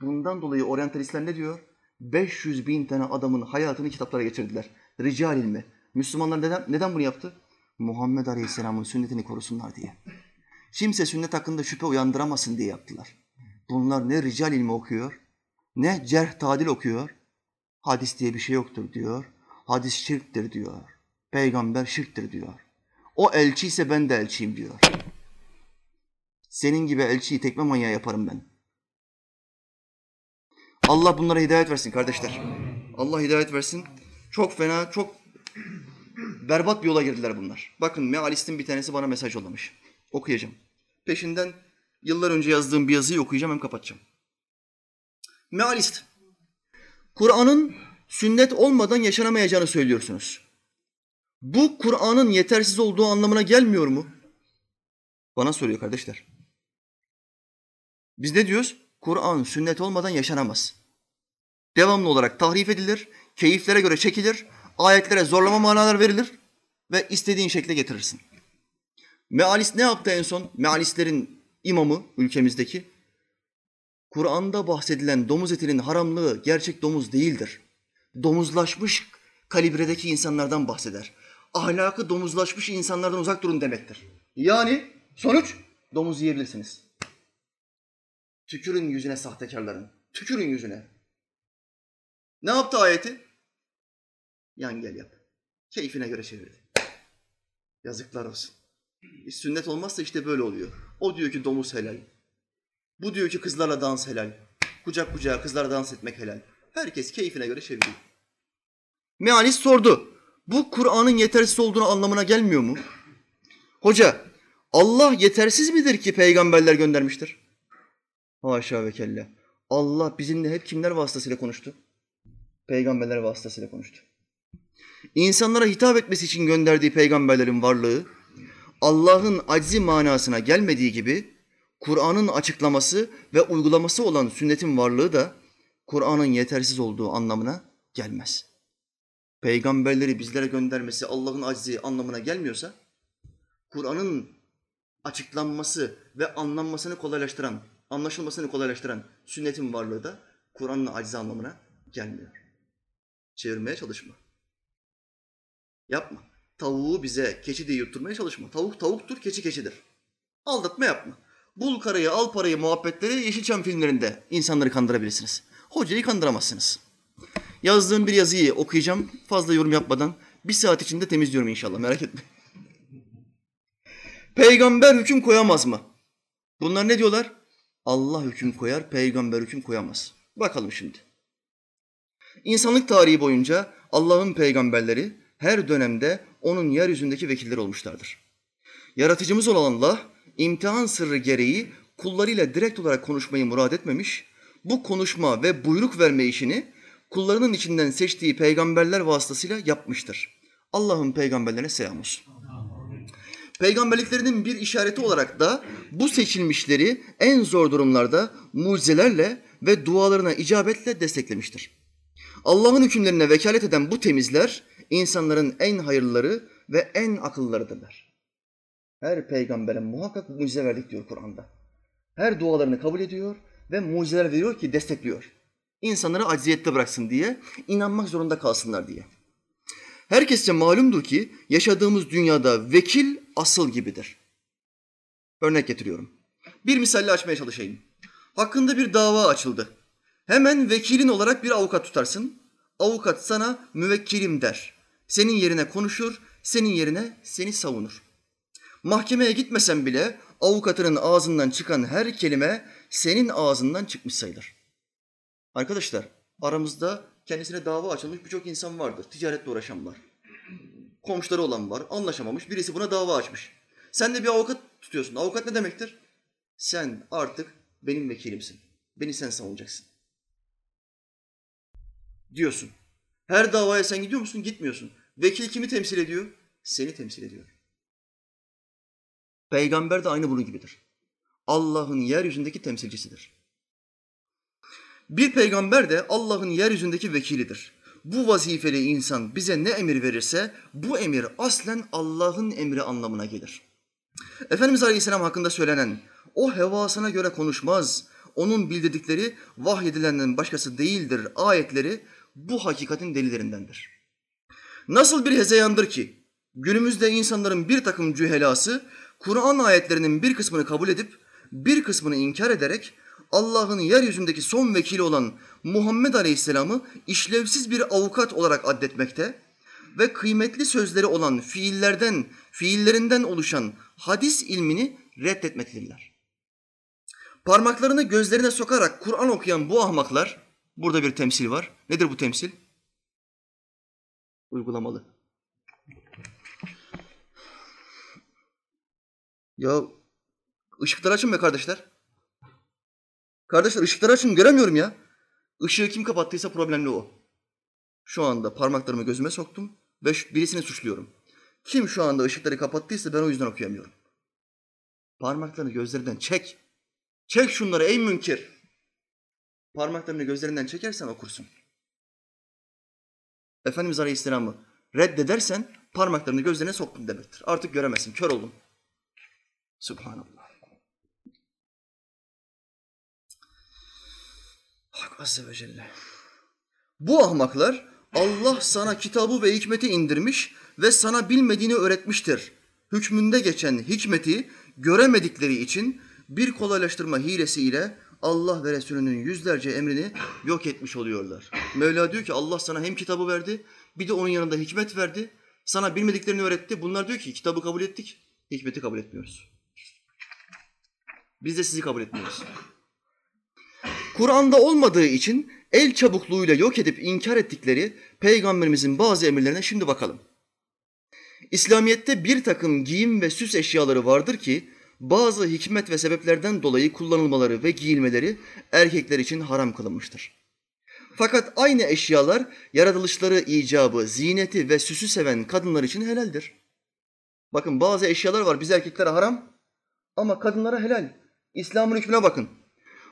Bundan dolayı oryantalistler ne diyor? 500 bin tane adamın hayatını kitaplara geçirdiler. Rical ilmi. Müslümanlar neden, neden bunu yaptı? Muhammed Aleyhisselam'ın sünnetini korusunlar diye. Kimse sünnet hakkında şüphe uyandıramasın diye yaptılar. Bunlar ne rical ilmi okuyor, ne cerh tadil okuyor. Hadis diye bir şey yoktur diyor. Hadis şirktir diyor. Peygamber şirktir diyor. O elçi ise ben de elçiyim diyor. Senin gibi elçiyi tekme manyağı yaparım ben. Allah bunlara hidayet versin kardeşler. Allah hidayet versin. Çok fena, çok berbat bir yola girdiler bunlar. Bakın mealistin bir tanesi bana mesaj yollamış. Okuyacağım. Peşinden yıllar önce yazdığım bir yazıyı okuyacağım hem kapatacağım. Mealist. Kur'an'ın sünnet olmadan yaşanamayacağını söylüyorsunuz. Bu Kur'an'ın yetersiz olduğu anlamına gelmiyor mu? Bana soruyor kardeşler. Biz ne diyoruz? Kur'an sünnet olmadan yaşanamaz. Devamlı olarak tahrif edilir, keyiflere göre çekilir, ayetlere zorlama manalar verilir ve istediğin şekle getirirsin. Mealis ne yaptı en son? Mealistlerin imamı ülkemizdeki. Kur'an'da bahsedilen domuz etinin haramlığı gerçek domuz değildir. Domuzlaşmış kalibredeki insanlardan bahseder. Ahlakı domuzlaşmış insanlardan uzak durun demektir. Yani sonuç domuz yiyebilirsiniz. Tükürün yüzüne sahtekarların. Tükürün yüzüne. Ne yaptı ayeti? Yan gel yap. Keyfine göre çevirdi. Yazıklar olsun. E, sünnet olmazsa işte böyle oluyor. O diyor ki domuz helal. Bu diyor ki kızlarla dans helal. Kucak kucağa kızlarla dans etmek helal. Herkes keyfine göre çeviriyor. Mealist sordu. Bu Kur'an'ın yetersiz olduğunu anlamına gelmiyor mu? Hoca, Allah yetersiz midir ki peygamberler göndermiştir? Haşa ve kella. Allah bizimle hep kimler vasıtasıyla konuştu? Peygamberler vasıtasıyla konuştu. İnsanlara hitap etmesi için gönderdiği peygamberlerin varlığı, Allah'ın aczi manasına gelmediği gibi Kur'an'ın açıklaması ve uygulaması olan sünnetin varlığı da Kur'an'ın yetersiz olduğu anlamına gelmez. Peygamberleri bizlere göndermesi Allah'ın aczi anlamına gelmiyorsa, Kur'an'ın açıklanması ve anlanmasını kolaylaştıran, anlaşılmasını kolaylaştıran sünnetin varlığı da Kur'an'ın aczi anlamına gelmiyor. Çevirmeye çalışma. Yapma. Tavuğu bize keçi diye yutturmaya çalışma. Tavuk tavuktur, keçi keçidir. Aldatma yapma. Bul karayı, al parayı muhabbetleri Yeşilçam filmlerinde insanları kandırabilirsiniz. Hocayı kandıramazsınız. Yazdığım bir yazıyı okuyacağım fazla yorum yapmadan. Bir saat içinde temizliyorum inşallah merak etme. Peygamber hüküm koyamaz mı? Bunlar ne diyorlar? Allah hüküm koyar, peygamber hüküm koyamaz. Bakalım şimdi. İnsanlık tarihi boyunca Allah'ın peygamberleri her dönemde onun yeryüzündeki vekilleri olmuşlardır. Yaratıcımız olan Allah imtihan sırrı gereği kullarıyla direkt olarak konuşmayı murad etmemiş, bu konuşma ve buyruk verme işini kullarının içinden seçtiği peygamberler vasıtasıyla yapmıştır. Allah'ın peygamberlerine selam olsun. Peygamberliklerinin bir işareti olarak da bu seçilmişleri en zor durumlarda mucizelerle ve dualarına icabetle desteklemiştir. Allah'ın hükümlerine vekalet eden bu temizler insanların en hayırlıları ve en akıllılarıdırlar. Her peygambere muhakkak mucize verdik diyor Kur'an'da. Her dualarını kabul ediyor ve mucizeler veriyor ki destekliyor. İnsanları acziyette bıraksın diye, inanmak zorunda kalsınlar diye. Herkesçe malumdur ki yaşadığımız dünyada vekil asıl gibidir. Örnek getiriyorum. Bir misalle açmaya çalışayım. Hakkında bir dava açıldı. Hemen vekilin olarak bir avukat tutarsın. Avukat sana müvekkilim der. Senin yerine konuşur, senin yerine seni savunur. Mahkemeye gitmesen bile avukatının ağzından çıkan her kelime senin ağzından çıkmış sayılır. Arkadaşlar aramızda kendisine dava açılmış birçok insan vardır. Ticaretle uğraşan var. Komşuları olan var. Anlaşamamış. Birisi buna dava açmış. Sen de bir avukat tutuyorsun. Avukat ne demektir? Sen artık benim vekilimsin. Beni sen savunacaksın. Diyorsun. Her davaya sen gidiyor musun? Gitmiyorsun. Vekil kimi temsil ediyor? Seni temsil ediyor. Peygamber de aynı bunun gibidir. Allah'ın yeryüzündeki temsilcisidir. Bir peygamber de Allah'ın yeryüzündeki vekilidir. Bu vazifeli insan bize ne emir verirse bu emir aslen Allah'ın emri anlamına gelir. Efendimiz Aleyhisselam hakkında söylenen o hevasına göre konuşmaz, onun bildirdikleri vahyedilenden başkası değildir ayetleri bu hakikatin delillerindendir. Nasıl bir hezeyandır ki günümüzde insanların bir takım cühelası Kur'an ayetlerinin bir kısmını kabul edip bir kısmını inkar ederek Allah'ın yeryüzündeki son vekili olan Muhammed Aleyhisselam'ı işlevsiz bir avukat olarak addetmekte ve kıymetli sözleri olan fiillerden, fiillerinden oluşan hadis ilmini reddetmektedirler. Parmaklarını gözlerine sokarak Kur'an okuyan bu ahmaklar, burada bir temsil var. Nedir bu temsil? Uygulamalı. Ya ışıkları açın be kardeşler. Kardeşler ışıkları açın göremiyorum ya. Işığı kim kapattıysa problemli o. Şu anda parmaklarımı gözüme soktum ve birisini suçluyorum. Kim şu anda ışıkları kapattıysa ben o yüzden okuyamıyorum. Parmaklarını gözlerinden çek. Çek şunları ey münkir. Parmaklarını gözlerinden çekersen okursun. Efendimiz Aleyhisselam'ı reddedersen parmaklarını gözlerine soktun demektir. Artık göremezsin, kör oldun. Subhanallah. Hak Azze ve Celle. Bu ahmaklar Allah sana kitabı ve hikmeti indirmiş ve sana bilmediğini öğretmiştir. Hükmünde geçen hikmeti göremedikleri için bir kolaylaştırma hilesiyle Allah ve Resulünün yüzlerce emrini yok etmiş oluyorlar. Mevla diyor ki Allah sana hem kitabı verdi bir de onun yanında hikmet verdi. Sana bilmediklerini öğretti. Bunlar diyor ki kitabı kabul ettik, hikmeti kabul etmiyoruz. Biz de sizi kabul etmiyoruz. Kur'an'da olmadığı için el çabukluğuyla yok edip inkar ettikleri peygamberimizin bazı emirlerine şimdi bakalım. İslamiyet'te bir takım giyim ve süs eşyaları vardır ki bazı hikmet ve sebeplerden dolayı kullanılmaları ve giyilmeleri erkekler için haram kılınmıştır. Fakat aynı eşyalar yaratılışları icabı, zineti ve süsü seven kadınlar için helaldir. Bakın bazı eşyalar var biz erkeklere haram ama kadınlara helal. İslam'ın hükmüne bakın.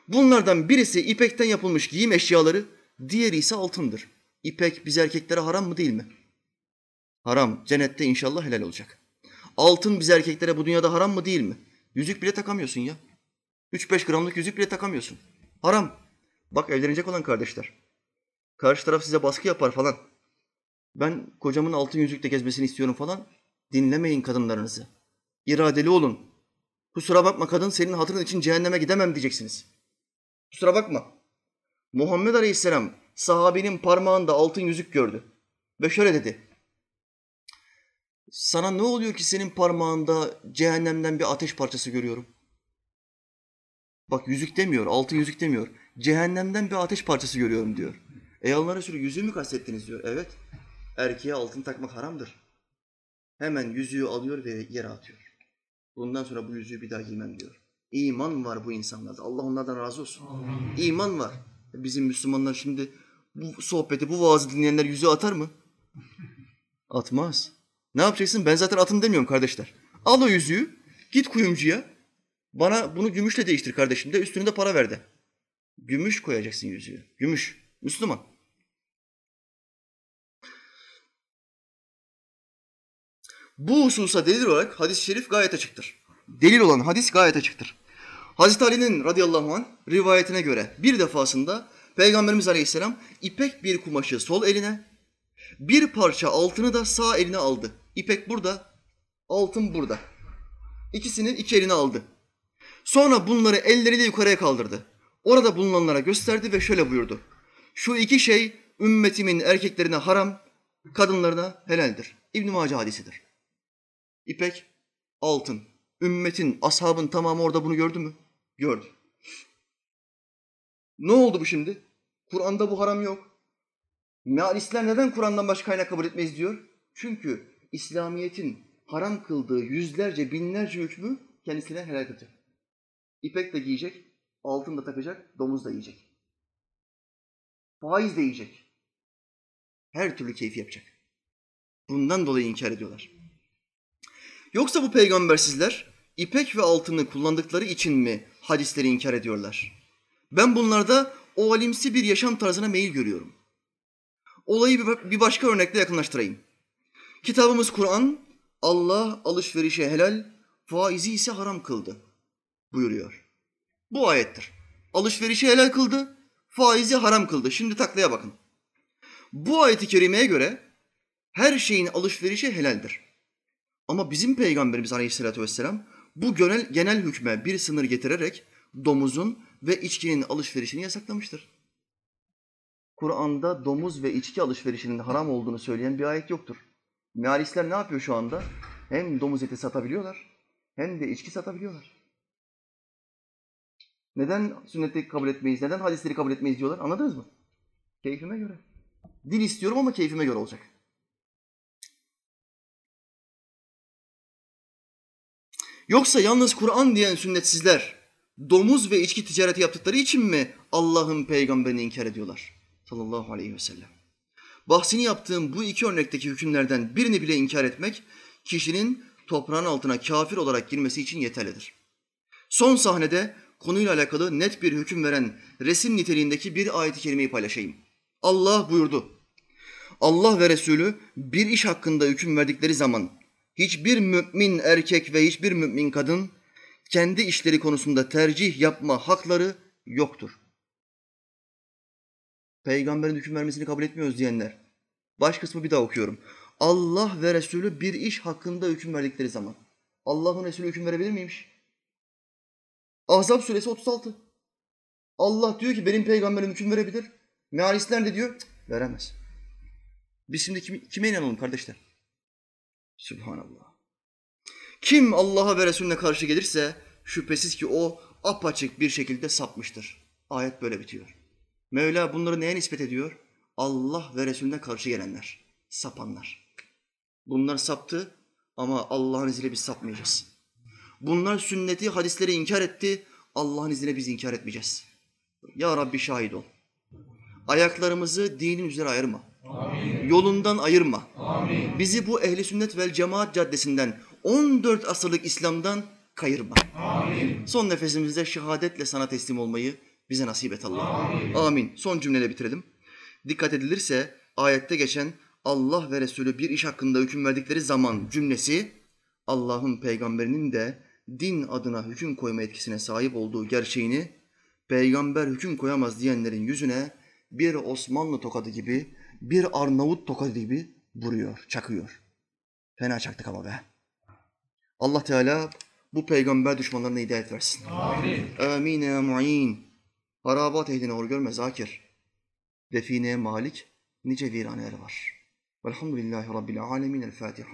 Bunlardan birisi ipekten yapılmış giyim eşyaları, diğeri ise altındır. İpek biz erkeklere haram mı değil mi? Haram. Cennette inşallah helal olacak. Altın biz erkeklere bu dünyada haram mı değil mi? Yüzük bile takamıyorsun ya. 3-5 gramlık yüzük bile takamıyorsun. Haram. Bak evlenecek olan kardeşler. Karşı taraf size baskı yapar falan. Ben kocamın altın yüzükle gezmesini istiyorum falan. Dinlemeyin kadınlarınızı. İradeli olun. Kusura bakma kadın senin hatırın için cehenneme gidemem diyeceksiniz. Kusura bakma. Muhammed Aleyhisselam sahabinin parmağında altın yüzük gördü. Ve şöyle dedi. Sana ne oluyor ki senin parmağında cehennemden bir ateş parçası görüyorum? Bak yüzük demiyor, altın yüzük demiyor. Cehennemden bir ateş parçası görüyorum diyor. Ey Allah Resulü yüzüğü mü kastettiniz diyor. Evet. Erkeğe altın takmak haramdır. Hemen yüzüğü alıyor ve yere atıyor. Bundan sonra bu yüzüğü bir daha giymem diyor. İman var bu insanlarda. Allah onlardan razı olsun. Amin. İman var. Bizim Müslümanlar şimdi bu sohbeti, bu vaazı dinleyenler yüzüğü atar mı? Atmaz. Ne yapacaksın? Ben zaten atın demiyorum kardeşler. Al o yüzüğü, git kuyumcuya. Bana bunu gümüşle değiştir kardeşim de üstüne de para ver de. Gümüş koyacaksın yüzüğü. Gümüş. Müslüman. Bu hususa delil olarak hadis-i şerif gayet açıktır. Delil olan hadis gayet açıktır. Hazreti Ali'nin radıyallahu anh rivayetine göre bir defasında Peygamberimiz aleyhisselam ipek bir kumaşı sol eline, bir parça altını da sağ eline aldı. İpek burada, altın burada. İkisini iki eline aldı. Sonra bunları elleriyle yukarıya kaldırdı. Orada bulunanlara gösterdi ve şöyle buyurdu. Şu iki şey ümmetimin erkeklerine haram, kadınlarına helaldir. İbn-i Mace hadisidir. İpek, altın. Ümmetin, ashabın tamamı orada bunu gördü mü? Gördü. Ne oldu bu şimdi? Kur'an'da bu haram yok. Mealistler neden Kur'an'dan başka kaynak kabul etmeyiz diyor? Çünkü İslamiyet'in haram kıldığı yüzlerce, binlerce hükmü kendisine helal kılacak. İpek de giyecek, altın da takacak, domuz da yiyecek. Faiz de yiyecek. Her türlü keyfi yapacak. Bundan dolayı inkar ediyorlar. Yoksa bu peygambersizler ipek ve altını kullandıkları için mi hadisleri inkar ediyorlar? Ben bunlarda o alimsi bir yaşam tarzına meyil görüyorum. Olayı bir başka örnekle yakınlaştırayım. Kitabımız Kur'an, Allah alışverişe helal, faizi ise haram kıldı buyuruyor. Bu ayettir. Alışverişi helal kıldı, faizi haram kıldı. Şimdi taklaya bakın. Bu ayeti kerimeye göre her şeyin alışverişi helaldir. Ama bizim Peygamberimiz Aleyhisselatü Vesselam bu genel, genel hükme bir sınır getirerek domuzun ve içkinin alışverişini yasaklamıştır. Kur'an'da domuz ve içki alışverişinin haram olduğunu söyleyen bir ayet yoktur. Mealistler ne yapıyor şu anda? Hem domuz eti satabiliyorlar hem de içki satabiliyorlar. Neden sünneti kabul etmeyiz, neden hadisleri kabul etmeyiz diyorlar anladınız mı? Keyfime göre. Din istiyorum ama keyfime göre olacak. Yoksa yalnız Kur'an diyen sünnetsizler domuz ve içki ticareti yaptıkları için mi Allah'ın peygamberini inkar ediyorlar. Sallallahu aleyhi ve sellem. Bahsini yaptığım bu iki örnekteki hükümlerden birini bile inkar etmek, kişinin toprağın altına kafir olarak girmesi için yeterlidir. Son sahnede konuyla alakalı net bir hüküm veren resim niteliğindeki bir ayet-i kerimeyi paylaşayım. Allah buyurdu. Allah ve Resulü bir iş hakkında hüküm verdikleri zaman hiçbir mümin erkek ve hiçbir mümin kadın kendi işleri konusunda tercih yapma hakları yoktur. Peygamberin hüküm vermesini kabul etmiyoruz diyenler. Baş kısmı bir daha okuyorum. Allah ve Resulü bir iş hakkında hüküm verdikleri zaman. Allah'ın Resulü hüküm verebilir miymiş? Ahzab suresi 36. Allah diyor ki benim peygamberim hüküm verebilir. Mealistler de diyor "Cık, veremez. Biz şimdi kim, kime inanalım kardeşler? Subhanallah. Kim Allah'a ve Resulüne karşı gelirse şüphesiz ki o apaçık bir şekilde sapmıştır. Ayet böyle bitiyor. Mevla bunları neye nispet ediyor? Allah ve Resulüne karşı gelenler, sapanlar. Bunlar saptı ama Allah'ın izniyle biz sapmayacağız. Bunlar sünneti, hadisleri inkar etti. Allah'ın izniyle biz inkar etmeyeceğiz. Ya Rabbi şahit ol. Ayaklarımızı dinin üzere ayırma. Yolundan ayırma. Bizi bu ehli sünnet vel cemaat caddesinden 14 asırlık İslam'dan kayırma. Son nefesimizde şehadetle sana teslim olmayı bize nasip et Allah. Amin. Son cümleyle bitirelim. Dikkat edilirse ayette geçen Allah ve Resulü bir iş hakkında hüküm verdikleri zaman cümlesi Allah'ın peygamberinin de din adına hüküm koyma etkisine sahip olduğu gerçeğini peygamber hüküm koyamaz diyenlerin yüzüne bir Osmanlı tokadı gibi, bir Arnavut tokadı gibi vuruyor, çakıyor. Fena çaktık ama be. Allah Teala bu peygamber düşmanlarına hidayet versin. Amin. Amin ya mu'in. Harabat ehline uğur görme zakir. Define malik nice viraneler var. Velhamdülillahi Rabbil alemin. El Fatiha.